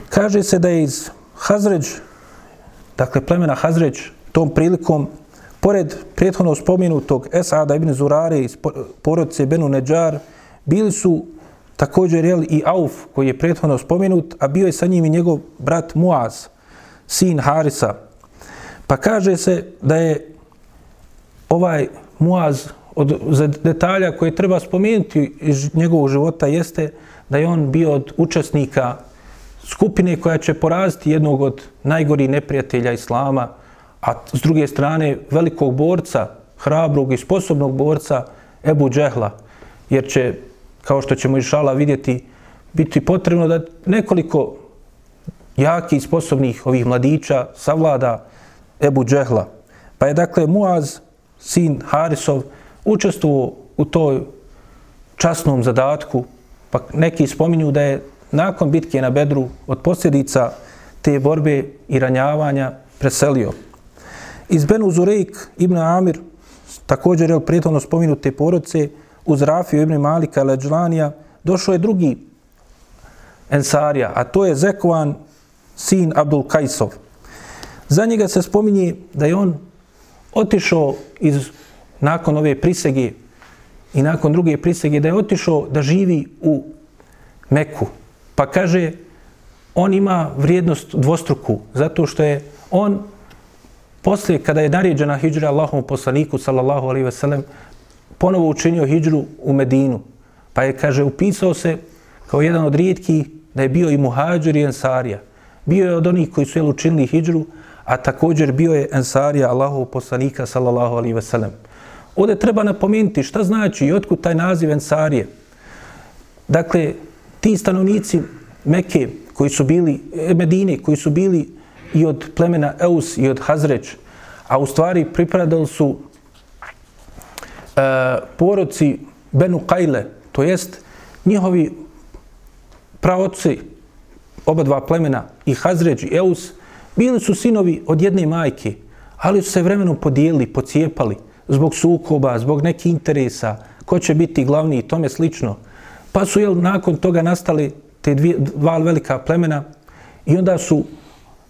Kaže se da je iz Hazređ, dakle plemena Hazređ, tom prilikom, pored prethodno spomenutog Esada ibn Zurare iz porodice Benu Neđar, bili su također jel, i Auf, koji je prethodno spomenut, a bio je sa njim i njegov brat Muaz, sin Harisa. Pa kaže se da je ovaj Muaz od za detalja koje treba spomenuti iz njegovog života jeste da je on bio od učesnika skupine koja će poraziti jednog od najgorih neprijatelja Islama, a s druge strane velikog borca, hrabrog i sposobnog borca Ebu Džehla, jer će, kao što ćemo iz šala vidjeti, biti potrebno da nekoliko jaki i sposobnih ovih mladića savlada Ebu Džehla. Pa je dakle Muaz, sin Harisov, učestvovao u toj časnom zadatku, pa neki spominju da je nakon bitke na Bedru od posljedica te borbe i ranjavanja preselio. Iz Benu Zurejk ibn Amir, također je prijetno spominute porodce, uz Rafiju ibn Malika Leđlanija, došao je drugi Ensarija, a to je Zekvan, sin Abdul Kajsov. Za njega se spominje da je on otišao iz, nakon ove prisege i nakon druge prisege, da je otišao da živi u Meku, Pa kaže, on ima vrijednost dvostruku, zato što je on, poslije kada je naređena hijđra Allahom poslaniku, sallallahu alaihi sellem, ponovo učinio hijđru u Medinu. Pa je, kaže, upisao se kao jedan od rijetkih da je bio i muhađir i ensarija. Bio je od onih koji su jel učinili hijđru, a također bio je ensarija Allahov poslanika, sallallahu alaihi sellem. Ovdje treba napomenuti šta znači i otkud taj naziv ensarije. Dakle, ti stanovnici Mekke koji su bili, e, Medine koji su bili i od plemena Eus i od Hazreć, a u stvari pripadali su e, poroci Benu Kajle, to jest njihovi praoci, oba dva plemena, i Hazreć i Eus, bili su sinovi od jedne majke, ali su se vremenom podijelili, pocijepali, zbog sukoba, zbog nekih interesa, ko će biti glavni i tome slično. Pa su jel, nakon toga nastali te dvije, dva velika plemena i onda su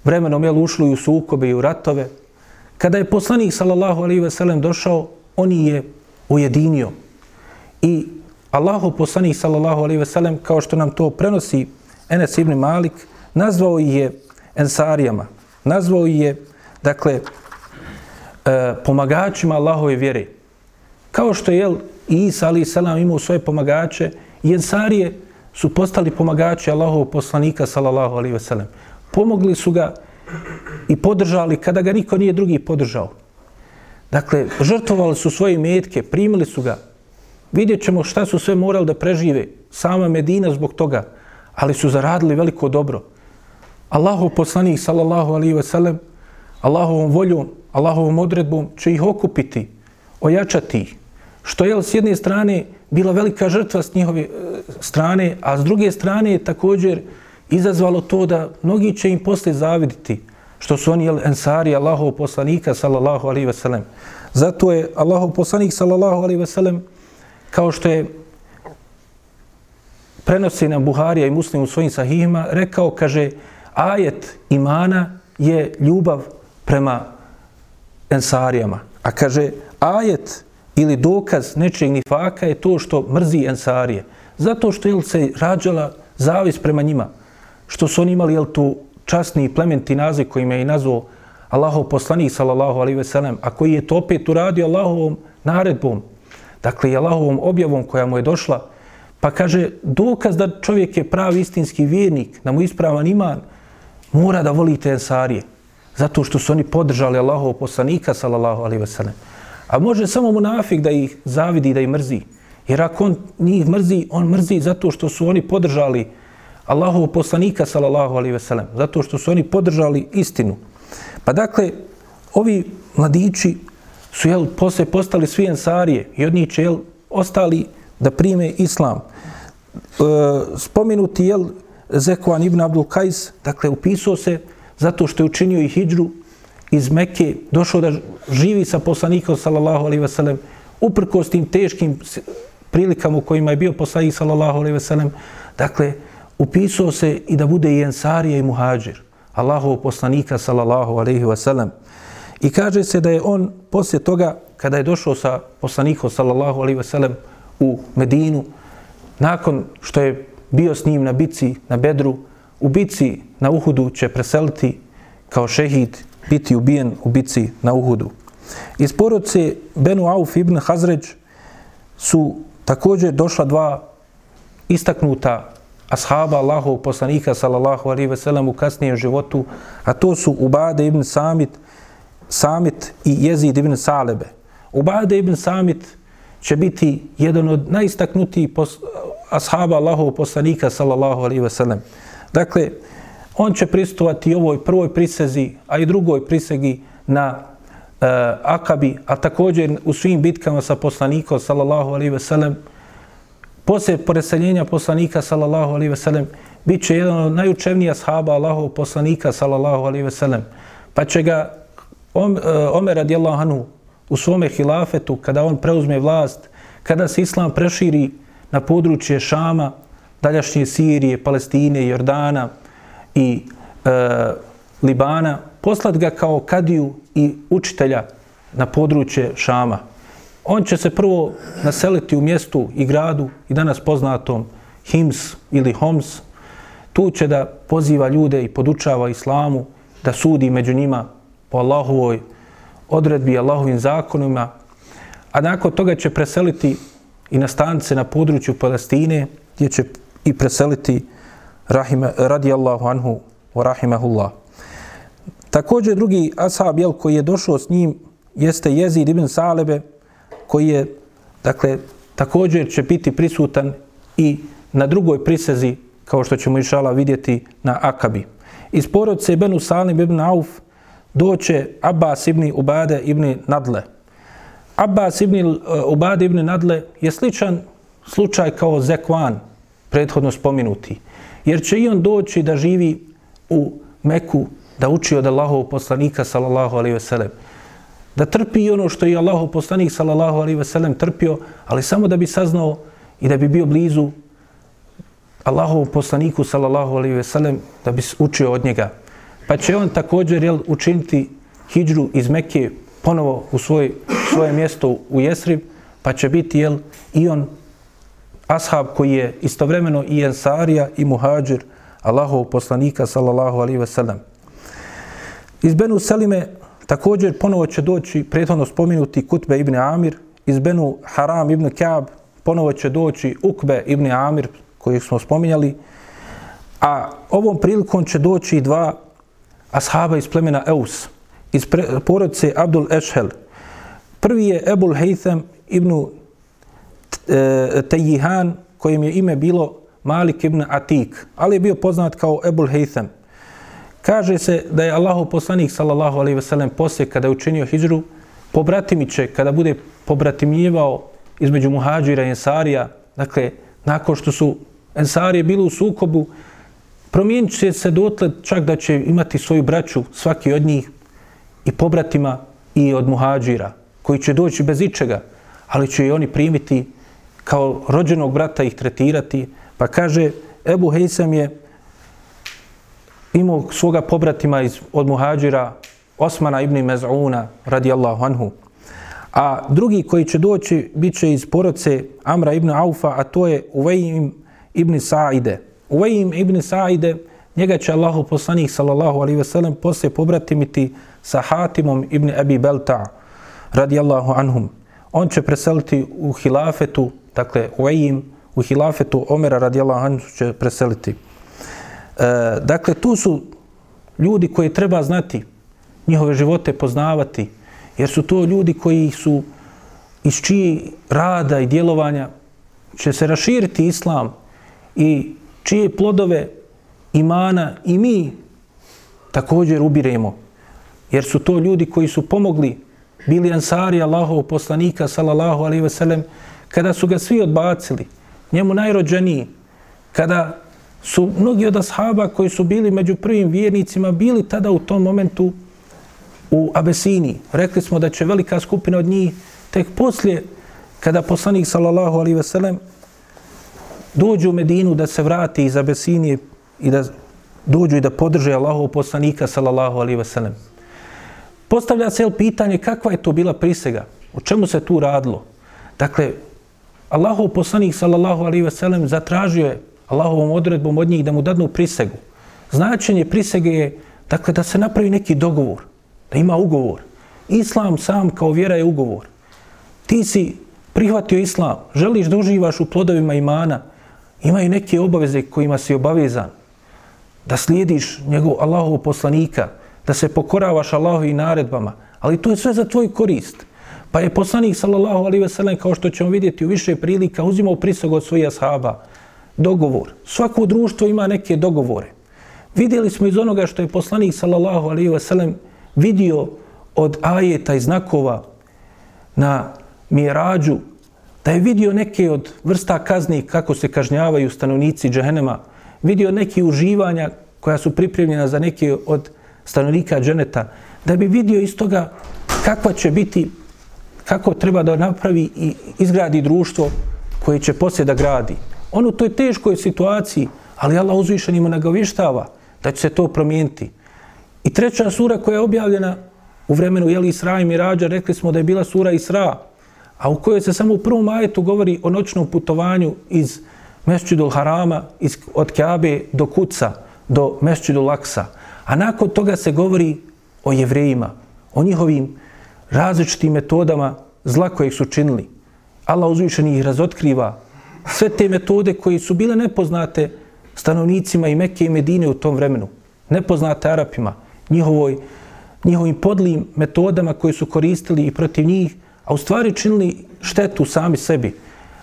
vremenom jel, ušli u sukobe i u ratove. Kada je poslanik sallallahu alaihi ve sellem došao, on je ujedinio. I Allahu poslanik sallallahu alaihi ve sellem, kao što nam to prenosi Enes ibn Malik, nazvao je ensarijama. Nazvao je, dakle, e, pomagačima Allahove vjere. Kao što je jel, Isa alaihi selam imao svoje pomagače, I ensarije su postali pomagači Allahovog poslanika, sallallahu alaihi veselem. Pomogli su ga i podržali kada ga niko nije drugi podržao. Dakle, žrtvovali su svoje metke, primili su ga. Vidjet ćemo šta su sve morali da prežive. Sama Medina zbog toga. Ali su zaradili veliko dobro. Allahov poslanik, sallallahu alaihi wasallam, Allahovom voljom, Allahovom odredbom će ih okupiti, ojačati ih. što je s jedne strane bila velika žrtva s njihove e, strane, a s druge strane je također izazvalo to da mnogi će im posle zaviditi što su oni ensari Allahov poslanika sallallahu alaihi ve sellem. Zato je Allahov poslanik sallallahu alaihi ve sellem kao što je prenosi nam Buharija i Muslim u svojim sahihima, rekao, kaže, ajet imana je ljubav prema ensarijama. A kaže, ajet ili dokaz nečeg nifaka je to što mrzi ensarije. Zato što je se rađala zavis prema njima. Što su oni imali jel, tu časni i plementi naziv kojim je i nazvao Allahov poslanik sallallahu alaihi ve sellem, a koji je to opet uradio Allahovom naredbom, dakle i Allahovom objavom koja mu je došla, pa kaže dokaz da čovjek je pravi istinski vjernik, da mu ispravan iman, mora da voli te ensarije. Zato što su oni podržali Allahov poslanika sallallahu alaihi ve sellem. A može samo munafik da ih zavidi, da ih mrzi. Jer ako on njih mrzi, on mrzi zato što su oni podržali Allahov poslanika sallallahu alaihi ve sellem. Zato što su oni podržali istinu. Pa dakle, ovi mladići su jel, posle postali svi ensarije i od njih će jel, ostali da prime islam. E, spomenuti jel, Zekvan ibn Abdul Kajs, dakle, upisao se zato što je učinio i hijđru iz Mekke, došao da živi sa poslanikom, sallallahu alaihi veselem, uprko s tim teškim prilikama u kojima je bio poslanik, sallallahu alaihi veselem, dakle, upisao se i da bude i ensarija i muhađir, Allahov poslanika, sallallahu alaihi veselem. I kaže se da je on poslije toga, kada je došao sa poslanikom, sallallahu alaihi veselem, u Medinu, nakon što je bio s njim na bici na Bedru, u bici na Uhudu će preseliti kao šehid, biti ubijen u bici na Uhudu. Iz porodce Benu Auf ibn Hazređ su također došla dva istaknuta ashaba Allahov poslanika sallallahu alaihi ve sellem u kasnijem životu, a to su Ubade ibn Samit, Samit i Jezid ibn Salebe. Ubade ibn Samit će biti jedan od najistaknutijih ashaba Allahov poslanika sallallahu alaihi ve sellem. Dakle, on će pristovati ovoj prvoj prisezi, a i drugoj prisegi na e, Akabi, a također u svim bitkama sa poslanikom sallallahu alaihi ve sellem. Poslije preseljenja poslanika sallallahu alaihi ve sellem, bit će jedan od najučevnija ashaba Allahov poslanika sallallahu alaihi ve sellem. Pa će ga Om, e, Omer radijallahu anhu u svome hilafetu, kada on preuzme vlast, kada se islam preširi na područje Šama, daljašnje Sirije, Palestine, Jordana i e, Libana, poslat ga kao kadiju i učitelja na područje Šama. On će se prvo naseliti u mjestu i gradu i danas poznatom Hims ili Homs. Tu će da poziva ljude i podučava islamu, da sudi među njima po Allahovoj odredbi Allahovim zakonima, a nakon toga će preseliti i nastance na području Palestine, gdje će i preseliti rahime, radijallahu anhu wa rahimahullah. Također drugi ashab jel, koji je došao s njim jeste Jezid ibn Salebe, koji je, dakle, također će biti prisutan i na drugoj prisezi, kao što ćemo išala vidjeti na Akabi. Iz porodce Benu Salim ibn Auf, doće Abbas ibn Ubade ibn Nadle. Abbas ibn uh, Ubade ibn Nadle je sličan slučaj kao Zekvan, prethodno spominuti. Jer će i on doći da živi u Meku, da uči od Allahov poslanika, sallallahu alaihi veselem. Da trpi ono što je Allahov poslanik, sallallahu alaihi veselem, trpio, ali samo da bi saznao i da bi bio blizu Allahovom poslaniku, sallallahu alaihi veselem, da bi učio od njega pa će on također jel, učiniti hijđru iz Mekke ponovo u svoj, svoje mjesto u Jesrib, pa će biti jel, i on ashab koji je istovremeno i ensarija i muhađir Allahov poslanika sallallahu alaihi ve sellem. Iz Benu Selime također ponovo će doći prethodno spomenuti Kutbe ibn Amir, iz Benu Haram ibn Kaab ponovo će doći Ukbe ibn Amir kojih smo spominjali, a ovom prilikom će doći dva ashaba iz plemena Eus, iz porodice Abdul Ešhel. Prvi je Ebul Haytham ibn E, Tejihan, kojem je ime bilo Malik ibn Atik, ali je bio poznat kao Ebul Haytham. Kaže se da je Allahu poslanik sallallahu alejhi ve sellem posle kada je učinio hijđru, pobratimiće kada bude pobratimljivao između muhađira i ensarija, dakle, nakon što su ensarije bili u sukobu, promijenit će se dotle čak da će imati svoju braću, svaki od njih, i pobratima i od muhađira, koji će doći bez ičega, ali će i oni primiti kao rođenog brata ih tretirati. Pa kaže, Ebu Hejsem je imao svoga pobratima iz, od muhađira Osmana ibn Mez'una radijallahu anhu. A drugi koji će doći bit će iz poroce Amra ibn Aufa, a to je Uvejim ibn Sa'ide. Uvejim ibn Sa'ide, njega će Allahu poslanih sallallahu alaihi ve sellem poslije pobratimiti sa Hatimom ibn Abi Belta radijallahu anhum. On će preseliti u hilafetu, dakle Uvejim, u hilafetu Omera radijallahu anhu će preseliti. E, dakle, tu su ljudi koji treba znati, njihove živote poznavati, jer su to ljudi koji su iz čiji rada i djelovanja će se raširiti islam i čije plodove imana i mi također ubiremo. Jer su to ljudi koji su pomogli, bili ansari Allahov poslanika, salallahu alaihi sellem, kada su ga svi odbacili, njemu najrođeniji, kada su mnogi od ashaba koji su bili među prvim vjernicima, bili tada u tom momentu u Abesini. Rekli smo da će velika skupina od njih tek poslije kada poslanik sallallahu alaihi veselem dođu u Medinu da se vrati iz Abesinije i da dođu i da podrže Allahov poslanika sallallahu alaihi veselem. Postavlja se pitanje kakva je to bila prisega? O čemu se tu radilo? Dakle, Allahov poslanik sallallahu alaihi ve sellem zatražio je Allahovom odredbom od njih da mu dadnu prisegu. Značenje prisege je dakle, da se napravi neki dogovor da ima ugovor. Islam sam kao vjera je ugovor. Ti si prihvatio islam, želiš da uživaš u plodovima imana, imaju neke obaveze kojima si obavezan. Da slijediš njegov Allahov poslanika, da se pokoravaš Allahovim naredbama, ali to je sve za tvoj korist. Pa je poslanik sallallahu alaihi ve sellem, kao što ćemo vidjeti u više prilika, uzimao prisog od svojih ashaba. Dogovor. Svako društvo ima neke dogovore. Vidjeli smo iz onoga što je poslanik sallallahu alaihi ve sellem vidio od ajeta i znakova na mirađu, da je vidio neke od vrsta kazni kako se kažnjavaju stanovnici džahenema, vidio neke uživanja koja su pripremljena za neke od stanovnika dženeta, da bi vidio iz toga kakva će biti, kako treba da napravi i izgradi društvo koje će poslije da gradi. On u toj teškoj situaciji, ali Allah uzvišen ima nagovištava da će se to promijeniti. I treća sura koja je objavljena u vremenu Jeli Isra i Mirađa, rekli smo da je bila sura Isra, a u kojoj se samo u prvom ajetu govori o noćnom putovanju iz Mešćidul Harama, iz, od Kjabe do Kuca, do Mešćidul Laksa. A nakon toga se govori o jevrejima, o njihovim različitim metodama zla kojeg su činili. Allah uzvišeni ih razotkriva. Sve te metode koji su bile nepoznate stanovnicima i Mekke i Medine u tom vremenu. Nepoznate Arapima njihovoj, njihovim podlim metodama koje su koristili i protiv njih, a u stvari činili štetu sami sebi.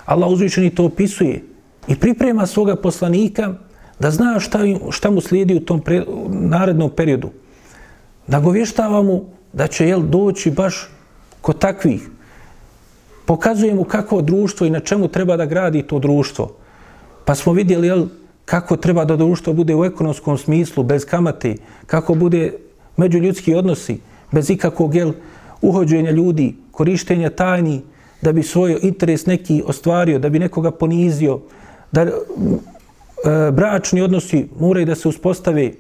Allah uzvišeni to opisuje i priprema svoga poslanika da zna šta, šta mu slijedi u tom pre, narednom periodu. Da govještava mu da će jel, doći baš kod takvih. Pokazuje mu kako društvo i na čemu treba da gradi to društvo. Pa smo vidjeli jel, kako treba da društvo bude u ekonomskom smislu, bez kamate, kako bude međuljudski odnosi, bez ikakvog jel, uhođenja ljudi, korištenja tajni, da bi svoj interes neki ostvario, da bi nekoga ponizio, da e, bračni odnosi moraju da se uspostave,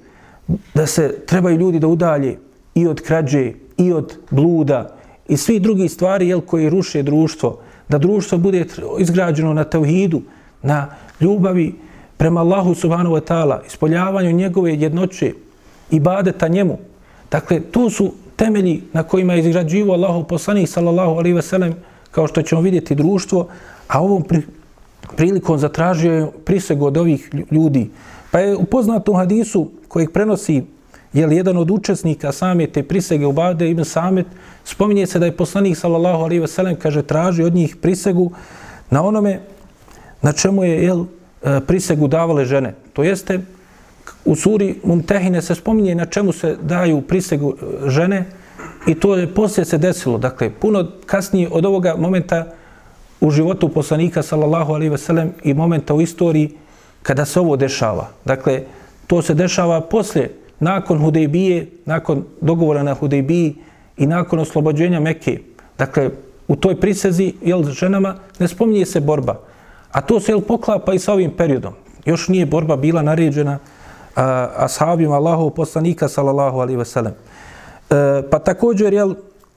da se trebaju ljudi da udalje i od krađe, i od bluda, i svi drugi stvari jel, koji ruše društvo, da društvo bude izgrađeno na tevhidu, na ljubavi, prema Allahu subhanahu wa ta'ala, ispoljavanju njegove jednoće i badeta njemu. Dakle, to su temelji na kojima je izgrađivo Allahu poslanih sallallahu alaihi ve sellem, kao što ćemo vidjeti društvo, a ovom pri, prilikom zatražio je prisegu od ovih ljudi. Pa je u poznatom hadisu kojeg prenosi je li jedan od učesnika same te prisege u Bade ibn Samet, spominje se da je poslanik sallallahu alaihi ve sellem, kaže, traži od njih prisegu na onome na čemu je, jel, e, prisegu davale žene. To jeste, u suri Mumtehine se spominje na čemu se daju prisegu e, žene i to je poslije se desilo. Dakle, puno kasnije od ovoga momenta u životu poslanika sallallahu alaihi veselem i momenta u istoriji kada se ovo dešava. Dakle, to se dešava poslije, nakon Hudejbije, nakon dogovora na Hudejbiji i nakon oslobođenja Mekke. Dakle, u toj prisezi, jel, ženama ne spominje se borba. A to se, jel, poklapa i sa ovim periodom. Još nije borba bila naređena a, ashabima Allahov poslanika, sallallahu alaihi veselem. E, pa također, jel,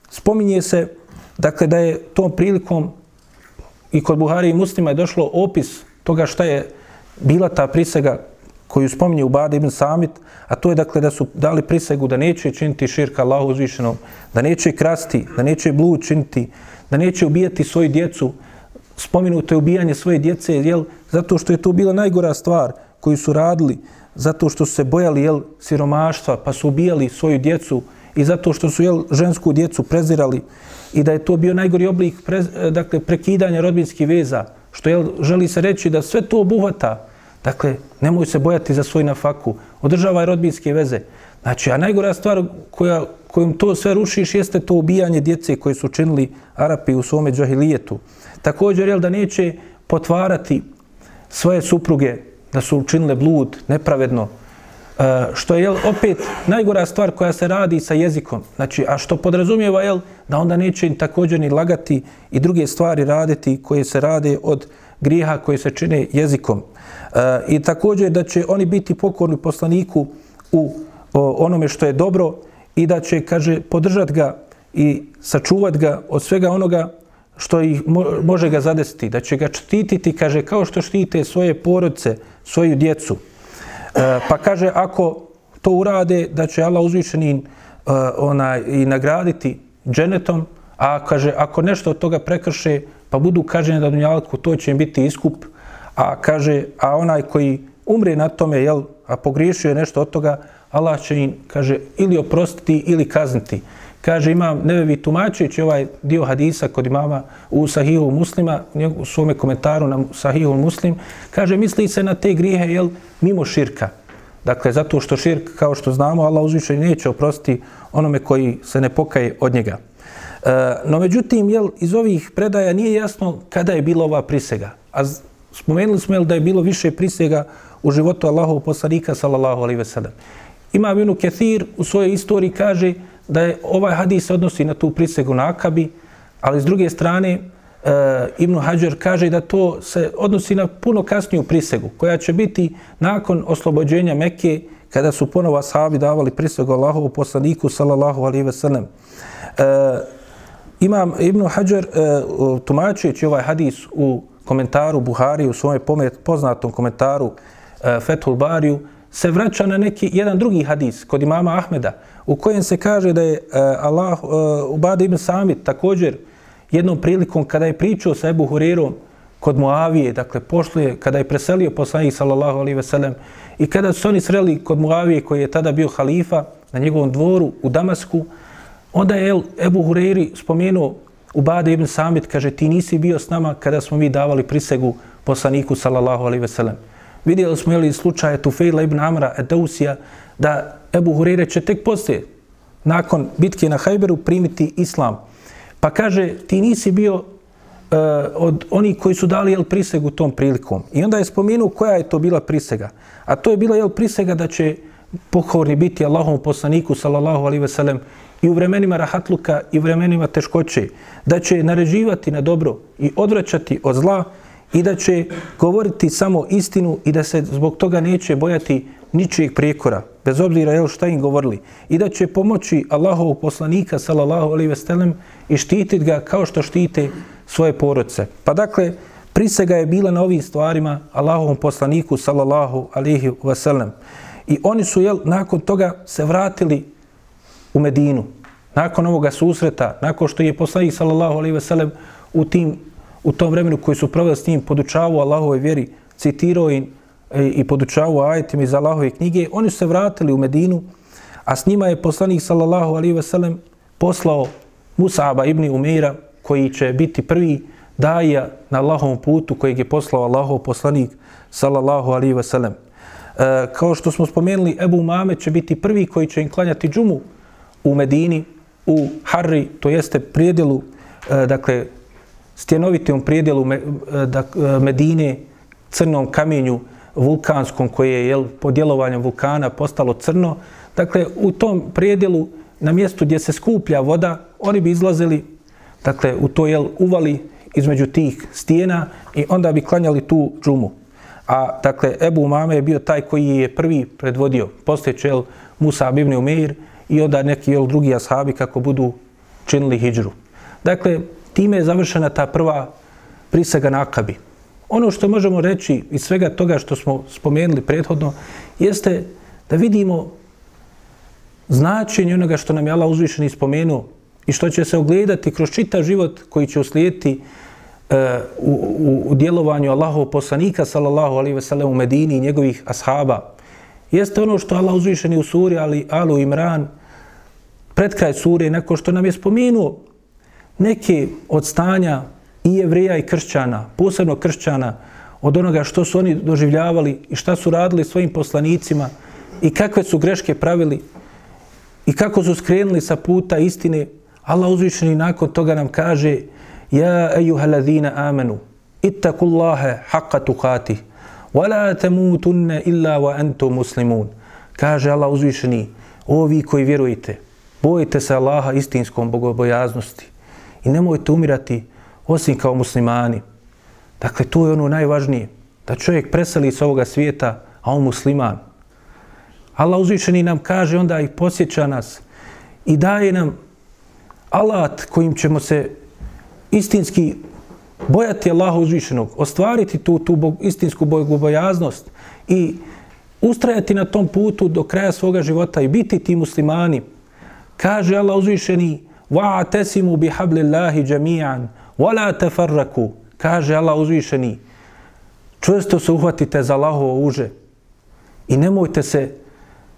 spominje se, dakle, da je tom prilikom i kod Buhari i muslima je došlo opis toga šta je bila ta prisega koju spominje u ibn Samit, a to je dakle da su dali prisegu da neće činiti širka Allahu uzvišenom, da neće krasti, da neće blud činiti, da neće ubijati svoju djecu, spominuto je ubijanje svoje djece, jel, zato što je to bila najgora stvar koju su radili, zato što su se bojali jel, siromaštva, pa su ubijali svoju djecu i zato što su jel, žensku djecu prezirali i da je to bio najgori oblik pre, dakle, prekidanja rodbinskih veza, što jel, želi se reći da sve to obuhvata. Dakle, nemoj se bojati za svoj nafaku, održavaj rodbinske veze. Znači, a najgora stvar koja, kojom to sve rušiš jeste to ubijanje djece koje su činili Arapi u svome džahilijetu. Također, jel, da neće potvarati svoje supruge da su učinile blud nepravedno, E, što je jel, opet najgora stvar koja se radi sa jezikom. Znači, a što podrazumijeva jel, da onda neće im također ni lagati i druge stvari raditi koje se rade od grijeha koje se čine jezikom. E, I također da će oni biti pokorni poslaniku u o, onome što je dobro i da će, kaže, podržat ga i sačuvat ga od svega onoga što ih može ga zadesiti, da će ga štititi, kaže, kao što štite svoje porodce, svoju djecu. E, pa kaže, ako to urade, da će Allah uzvišeni e, onaj, i nagraditi dženetom, a kaže, ako nešto od toga prekrše, pa budu kaženi da dunjalku, to će im biti iskup, a kaže, a onaj koji umre na tome, jel, a pogriješio je nešto od toga, Allah će im, kaže, ili oprostiti ili kazniti. Kaže, imam nevevi tumačujući ovaj dio hadisa kod imama u Sahihu muslima, u svome komentaru na Sahihu muslim, kaže, misli se na te grijehe, jel, mimo širka. Dakle, zato što širk, kao što znamo, Allah uzviše neće oprostiti onome koji se ne pokaje od njega. E, no, međutim, jel, iz ovih predaja nije jasno kada je bila ova prisega. A spomenuli smo jel, da je bilo više prisega u životu Allahov poslanika, sallallahu alaihi ve sellem. Ima Ibn Kethir u svojoj istoriji kaže da je ovaj hadis odnosi na tu prisegu na Akabi, ali s druge strane e, Ibn Hajar kaže da to se odnosi na puno kasniju prisegu koja će biti nakon oslobođenja Mekke kada su ponovo ashabi davali prisegu Allahovu poslaniku sallallahu alaihi ve sellem. E, imam Ibn Hajar e, tumačujući ovaj hadis u komentaru Buhari, u svome poznatom komentaru e, Fethul Bariju, se vraća na neki jedan drugi hadis kod imama Ahmeda u kojem se kaže da je uh, Allah e, uh, Ubada ibn Samit također jednom prilikom kada je pričao sa Ebu Hurirom kod Muavije, dakle pošlo kada je preselio poslanik sallallahu alaihi ve sellem i kada su oni sreli kod Muavije koji je tada bio halifa na njegovom dvoru u Damasku, onda je Ebu Huriri spomenuo Ubada ibn Samit, kaže ti nisi bio s nama kada smo mi davali prisegu poslaniku sallallahu alaihi ve sellem. Vidjeli smo jeli, slučaje Tufejla ibn Amra Edausija da Ebu Hureyre će tek poslije, nakon bitke na Hajberu, primiti islam. Pa kaže, ti nisi bio uh, od oni koji su dali jel, prisegu tom prilikom. I onda je spomenuo koja je to bila prisega. A to je bila jel, prisega da će pokorni biti Allahom poslaniku, sallallahu alaihi ve sellem, i u vremenima rahatluka i u vremenima teškoće, da će naređivati na dobro i odvraćati od zla, i da će govoriti samo istinu i da se zbog toga neće bojati ničijeg prijekora, bez obzira jel šta im govorili, i da će pomoći Allahovog poslanika, sallallahu alaihi ve sellem, i štititi ga kao što štite svoje porodce. Pa dakle, prisega je bila na ovim stvarima Allahovom poslaniku, sallallahu alaihi ve sellem. I oni su, jel, nakon toga se vratili u Medinu. Nakon ovoga susreta, nakon što je poslanik, sallallahu alaihi ve sellem, u tim u tom vremenu koji su proveli s njim, podučavao Allahove vjeri, citirao im e, i podučavao ajetima iz Allahove knjige, oni su se vratili u Medinu, a s njima je poslanik sallallahu alaihi veselem poslao Musaba ibn Umeira, koji će biti prvi daja na Allahovom putu kojeg je poslao Allahov poslanik sallallahu alaihi veselem. E, kao što smo spomenuli, Ebu Mame će biti prvi koji će im klanjati džumu u Medini, u Harri, to jeste prijedelu, e, dakle, stjenovitom prijedjelu Medine, crnom kamenju vulkanskom koje je jel, po djelovanju vulkana postalo crno. Dakle, u tom prijedjelu na mjestu gdje se skuplja voda, oni bi izlazili dakle, u to jel, uvali između tih stijena i onda bi klanjali tu džumu. A dakle, Ebu Umame je bio taj koji je prvi predvodio. Poslije će Musa ibn Umeir i onda neki jel, drugi ashabi kako budu činili hijđru. Dakle, time je završena ta prva prisega na Akabi. Ono što možemo reći iz svega toga što smo spomenuli prethodno jeste da vidimo značenje onoga što nam je Allah uzvišeni spomenuo i što će se ogledati kroz čitav život koji će uslijediti uh, u, u, u djelovanju Allahov poslanika sallallahu alaihi ve u Medini i njegovih ashaba jeste ono što Allah uzvišeni u suri ali Alu Imran pred kraj sure nakon što nam je spomenuo neke od stanja i jevreja i kršćana, posebno kršćana, od onoga što su oni doživljavali i šta su radili svojim poslanicima i kakve su greške pravili i kako su skrenuli sa puta istine, Allah uzvišeni nakon toga nam kaže Ja ejuha ladhina amenu, ittakullaha haqqa tukatih, wa la tamutunne illa wa antum muslimun. Kaže Allah uzvišeni, o vi koji vjerujete, bojite se Allaha istinskom bogobojaznosti i nemojte umirati osim kao muslimani. Dakle, to je ono najvažnije, da čovjek preseli s ovoga svijeta, a on musliman. Allah uzvišeni nam kaže, onda i posjeća nas i daje nam alat kojim ćemo se istinski bojati Allaha uzvišenog, ostvariti tu, tu bog, istinsku bogobojaznost i ustrajati na tom putu do kraja svoga života i biti ti muslimani. Kaže Allah uzvišeni, وَعَتَسِمُوا بِحَبْلِ اللَّهِ جَمِيعًا وَلَا تَفَرَّكُوا Kaže Allah uzvišeni, čvrsto se uhvatite za Allahovo uže i nemojte se,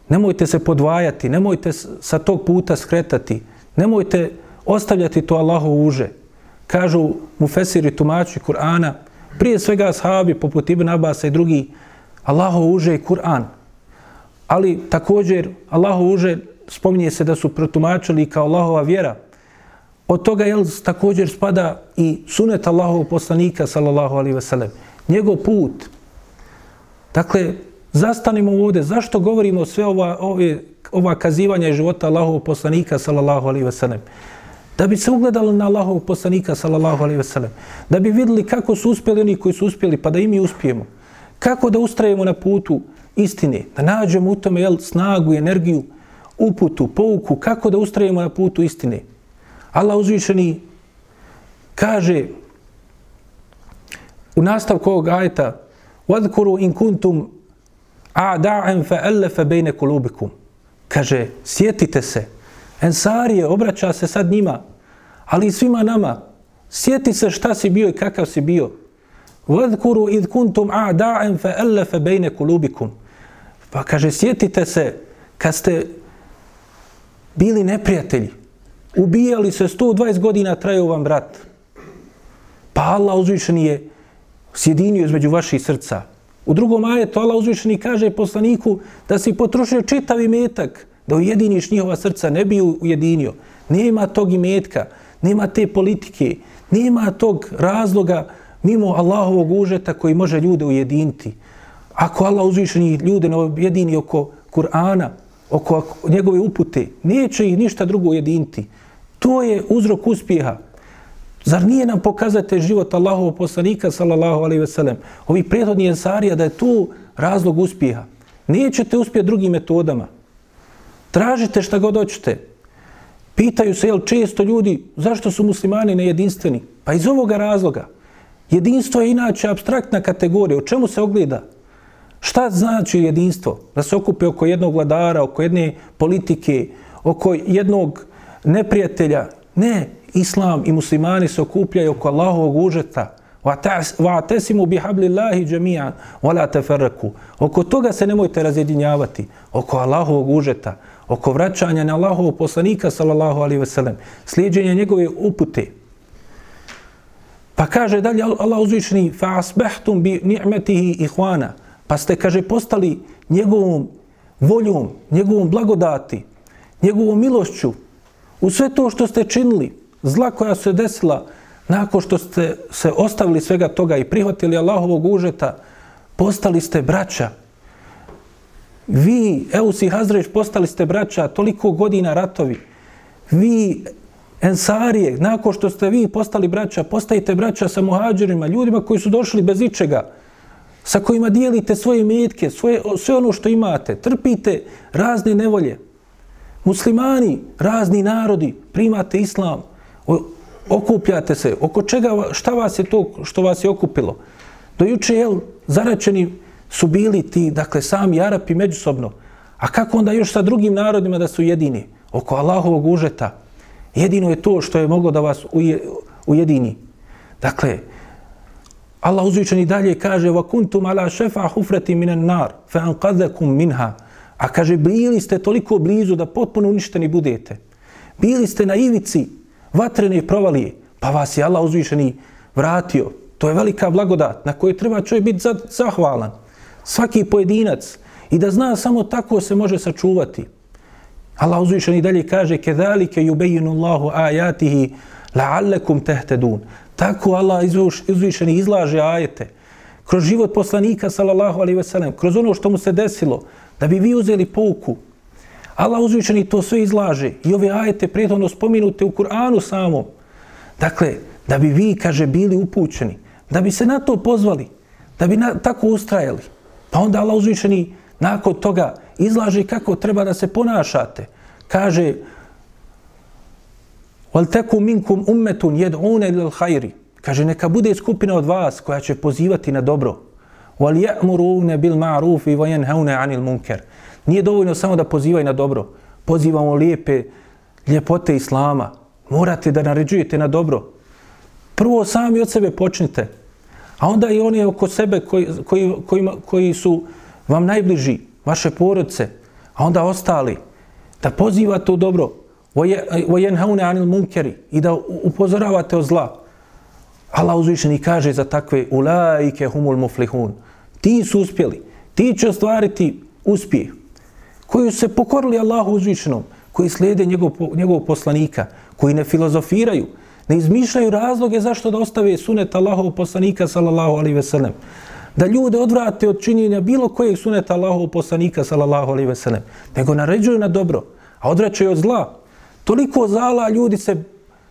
nemojte se podvajati, nemojte sa tog puta skretati, nemojte ostavljati to Allahovo uže. Kažu mu fesiri tumači Kur'ana, prije svega ashabi poput Ibn Abasa i drugi, Allahovo uže i Kur'an. Ali također Allahovo uže spominje se da su protumačili kao Allahova vjera, Od toga jel, također spada i sunet Allahovog poslanika, sallallahu alaihi sellem. njegov put. Dakle, zastanimo ovdje, zašto govorimo sve ova, ove, ova kazivanja života Allahovog poslanika, sallallahu alaihi sellem? Da bi se ugledalo na Allahovog poslanika, sallallahu alaihi sellem. Da bi videli kako su uspjeli oni koji su uspjeli, pa da i mi uspijemo. Kako da ustrajemo na putu istine, da nađemo u tome jel, snagu i energiju, uputu, pouku, kako da ustrajemo na putu istine. Allah uzvišeni kaže u nastavku ovog ajeta وَذْكُرُوا إِن كُنْتُمْ أَعْدَعًا فَأَلَّفَ بَيْنَ كُلُوبِكُمْ kaže, sjetite se Ensarije, obraća se sad njima ali i svima nama sjeti se šta si bio i kakav si bio وَذْكُرُوا إِذْ كُنْتُمْ أَعْدَعًا فَأَلَّفَ بَيْنَ كُلُوبِكُمْ pa kaže, sjetite se kad ste bili neprijatelji ubijali se 120 godina traju vam brat. Pa Allah uzvišeni je sjedinio između vaših srca. U drugom ajetu Allah uzvišeni kaže poslaniku da si potrošio čitav imetak da ujediniš njihova srca, ne bi ujedinio. Nema tog imetka, nema te politike, nema tog razloga mimo Allahovog užeta koji može ljude ujediniti. Ako Allah uzvišeni ljude ne ujedini oko Kur'ana, oko njegove upute, neće ih ništa drugo ujediniti. To je uzrok uspjeha. Zar nije nam pokazate život Allahov poslanika, sallallahu alaihi ve sellem, ovi prethodni ensarija, da je to razlog uspjeha. Nećete uspjeti drugim metodama. Tražite šta god hoćete. Pitaju se, jel često ljudi, zašto su muslimani nejedinstveni? Pa iz ovoga razloga. Jedinstvo je inače abstraktna kategorija. O čemu se ogleda? Šta znači jedinstvo? Da se okupe oko jednog vladara, oko jedne politike, oko jednog neprijatelja. Ne, islam i muslimani se okupljaju oko Allahovog užeta. Wa بِحَبْلِ bi hablillahi وَلَا wa la. Oko toga se nemojte razjedinjavati. Oko Allahovog užeta. Oko vraćanja na Allahovog poslanika, sallallahu alaihi ve sellem. Slijedženje njegove upute. Pa kaže dalje Allah uzvišni فَاسْبَحْتُمْ بِنِعْمَتِهِ bi ni'matihi ihwana. Pa ste, kaže, postali njegovom voljom, njegovom blagodati, njegovom milošću, u sve to što ste činili, zla koja se desila nakon što ste se ostavili svega toga i prihvatili Allahovog užeta, postali ste braća. Vi, Eus i Hazreć, postali ste braća, toliko godina ratovi. Vi, Ensarije, nakon što ste vi postali braća, postajite braća sa muhađirima, ljudima koji su došli bez ičega, sa kojima dijelite svoje metke, svoje, sve ono što imate, trpite razne nevolje. Muslimani, razni narodi, primate islam, okupljate se. Oko čega, šta vas je to što vas je okupilo? Do juče, jel, zaračeni su bili ti, dakle, sami Arapi međusobno. A kako onda još sa drugim narodima da su jedini? Oko Allahovog užeta. Jedino je to što je moglo da vas ujedini. Dakle, Allah uzvičeni dalje kaže وَكُنْتُمْ عَلَى ala shafa مِنَ minan nar fa minha a kaže bili ste toliko blizu da potpuno uništeni budete. Bili ste na ivici vatrene provalije pa vas je Allah uzvišeni vratio. To je velika blagodat na kojoj treba čovjek biti zahvalan. Svaki pojedinac i da zna samo tako se može sačuvati. Allah uzvišeni dalje kaže كَذَلِكَ يُبَيِّنُ اللَّهُ ayatihi لَعَلَّكُمْ tahtadun Tako Allah uzvišeni izlaže ajete kroz život poslanika sallallahu alaihi veselem, kroz ono što mu se desilo, da bi vi uzeli pouku. Allah uzvičeni to sve izlaže i ove ajete prethodno spominute u Kur'anu samom. Dakle, da bi vi, kaže, bili upućeni, da bi se na to pozvali, da bi na, tako ustrajali. Pa onda Allah uzvičeni nakon toga izlaže kako treba da se ponašate. Kaže, Wal taku minkum ummetun yad'una ila al-khair. Kaže neka bude skupina od vas koja će pozivati na dobro wal ya'muruna bil ma'rufi wa yanhauna 'anil munkar. Nije dovoljno samo da pozivaju na dobro. Pozivamo lijepe ljepote Islama. Morate da naređujete na dobro. Prvo sami od sebe počnite. A onda i oni oko sebe koji, koji, koji, koji su vam najbliži, vaše porodice, a onda ostali, da pozivate u dobro, وَيَنْهَوْنَ anil الْمُنْكَرِ i da upozoravate o zla. Allah uzvišeni kaže za takve, ulaike humul muflihun. Ti su uspjeli. Ti će ostvariti uspjeh. Koji se pokorili Allahu uzvišenom, koji slijede njegov, njegov poslanika, koji ne filozofiraju, ne izmišljaju razloge zašto da ostave sunet Allahov poslanika sallallahu alaihi ve sellem. Da ljude odvrate od činjenja bilo kojeg suneta Allahov poslanika sallallahu alaihi ve sellem. Nego naređuju na dobro, a odvraćaju od zla. Toliko zala ljudi se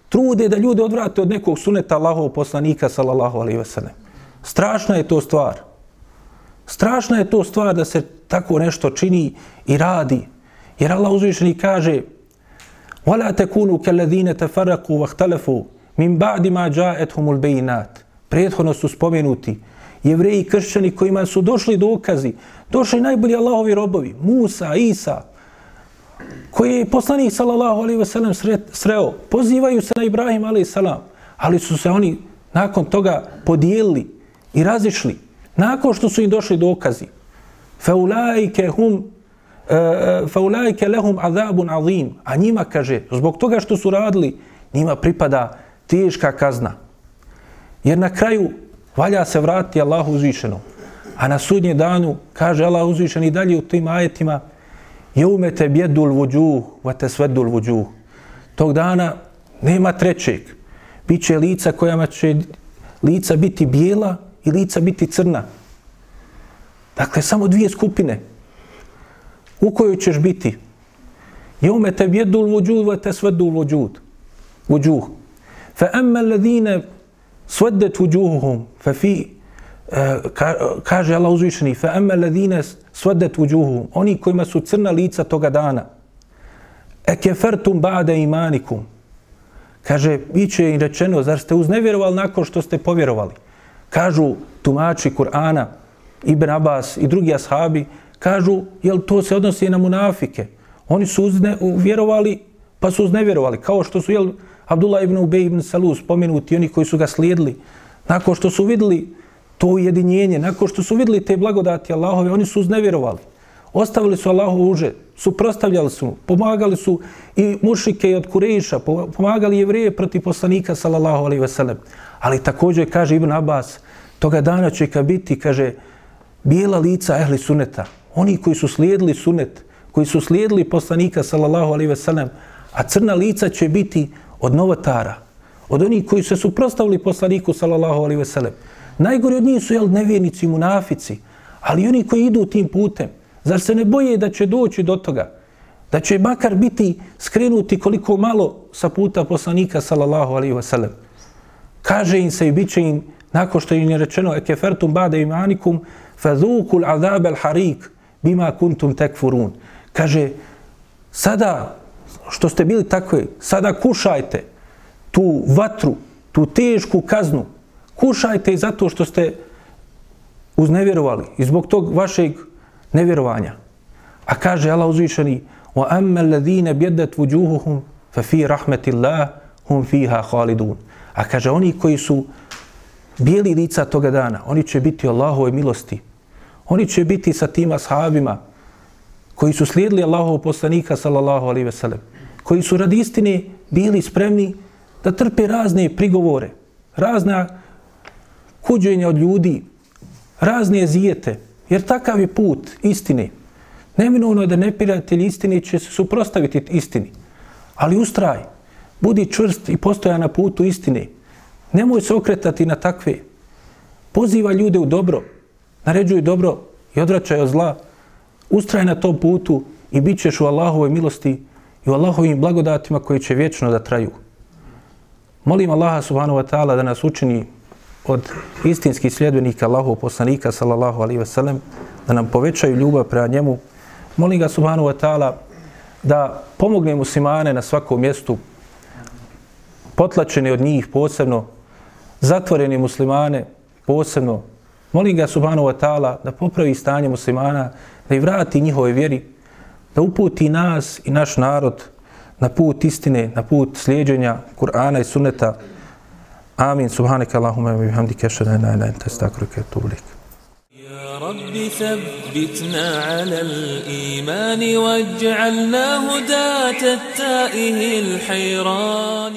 trude da ljude odvrate od nekog suneta Allahov poslanika sallallahu alaihi ve sellem. Strašna je to stvar. Strašna je to stvar da se tako nešto čini i radi. Jer Allah uzvišeni kaže وَلَا تَكُونُوا كَلَّذِينَ تَفَرَقُوا وَحْتَلَفُوا مِنْ بَعْدِ مَا جَاءَتْهُمُ الْبَيْنَاتِ Prethodno su spomenuti jevreji i kršćani kojima su došli dokazi, došli najbolji Allahovi robovi, Musa, Isa, koji je poslanik sallallahu alejhi ve sellem sreo, pozivaju se na Ibrahim alejhi salam, ali su se oni nakon toga podijelili i razišli nakon što su im došli dokazi. Faulaike hum e, e, faulaike lahum azabun azim, a njima kaže zbog toga što su radili, njima pripada teška kazna. Jer na kraju valja se vratiti Allahu uzvišenom. A na sudnje danu kaže Allah uzvišen i dalje u tim ajetima Jeume te bjedul vuđuh, va te svedul vuđuh. Tog dana nema trećeg. Biće lica kojama će lica biti bijela i lica biti crna. Dakle, samo dvije skupine. U kojoj ćeš biti? Jome te bjedul vođud, va te svedul vođud. Vođuh. Fa emma ladine sveddet vuđuhum, fa fi eh, kaže Allah uzvišeni fa amma alladhina swaddat wujuhuhum oni kojima su crna lica toga dana ekefertum ba'da imanikum kaže biće im rečeno zar ste uznevjerovali nakon što ste povjerovali kažu tumači Kur'ana Ibn Abbas i drugi ashabi kažu jel to se odnosi na munafike oni su uzne, vjerovali pa su uznevjerovali kao što su jel Abdullah ibn Ubej ibn Salus spomenuti oni koji su ga slijedili nakon što su vidjeli to ujedinjenje, nakon što su vidjeli te blagodati Allahove, oni su uznevjerovali. Ostavili su Allahu uže, suprostavljali su, pomagali su i mušike i od Kurejiša, pomagali jevrije protiv poslanika, sallallahu alaihi ve sellem. Ali također, kaže Ibn Abbas, toga dana će ka biti, kaže, bijela lica ehli suneta, oni koji su slijedili sunet, koji su slijedili poslanika, sallallahu alaihi ve sellem, a crna lica će biti od novotara, od onih koji se suprostavili poslaniku sallallahu alaihi ve sellem. Najgori od njih su jel, nevjernici i munafici, ali oni koji idu tim putem, zar se ne boje da će doći do toga? Da će makar biti skrenuti koliko malo sa puta poslanika sallallahu alaihi ve sellem. Kaže im se i bit će im, nakon što im je rečeno, ekefertum bade imanikum, fazukul azab al harik bima kuntum tekfurun. Kaže, sada što ste bili takvi, sada kušajte tu vatru, tu tešku kaznu, kušajte zato što ste uznevjerovali i zbog tog vašeg nevjerovanja. A kaže Allah uzvišeni, وَأَمَّا amma alladhina وُجُوهُهُمْ wujuhuhum fa fi هُمْ hum fiha khalidun. A kaže oni koji su bijeli lica toga dana, oni će biti Allahove milosti. Oni će biti sa tim ashabima koji su slijedili Allahov poslanika sallallahu alaihi ve sellem, koji su radi istine bili spremni da trpe razne prigovore, razna kuđenja od ljudi, razne zijete, jer takav je put istine. Neminovno je da neprijatelj istine će se suprostaviti istini, ali ustraj, budi čvrst i postoja na putu istine. Nemoj se okretati na takve. Poziva ljude u dobro, naređuj dobro i odvraćaj od zla. Ustraj na tom putu i bit ćeš u Allahovoj milosti i u Allahovim blagodatima koji će vječno da traju. Molim Allaha subhanahu wa ta'ala da nas učini od istinskih sljedbenika Allahov poslanika sallallahu alaihi ve sellem, da nam povećaju ljubav prema njemu. Molim ga subhanahu wa ta'ala da pomogne muslimane na svakom mjestu, potlačene od njih posebno, zatvoreni muslimane posebno. Molim ga subhanahu wa ta'ala da popravi stanje muslimana, da i vrati njihove vjeri, da uputi nas i naš narod na put istine, na put slijedženja Kur'ana i sunneta. آمين. سبحانك اللهم وبحمدك أشهد أن لا إله إلا أنت أستغفرك وأتوب إليك. يا رب ثبتنا على الإيمان واجعلنا هداة التائه الحيران.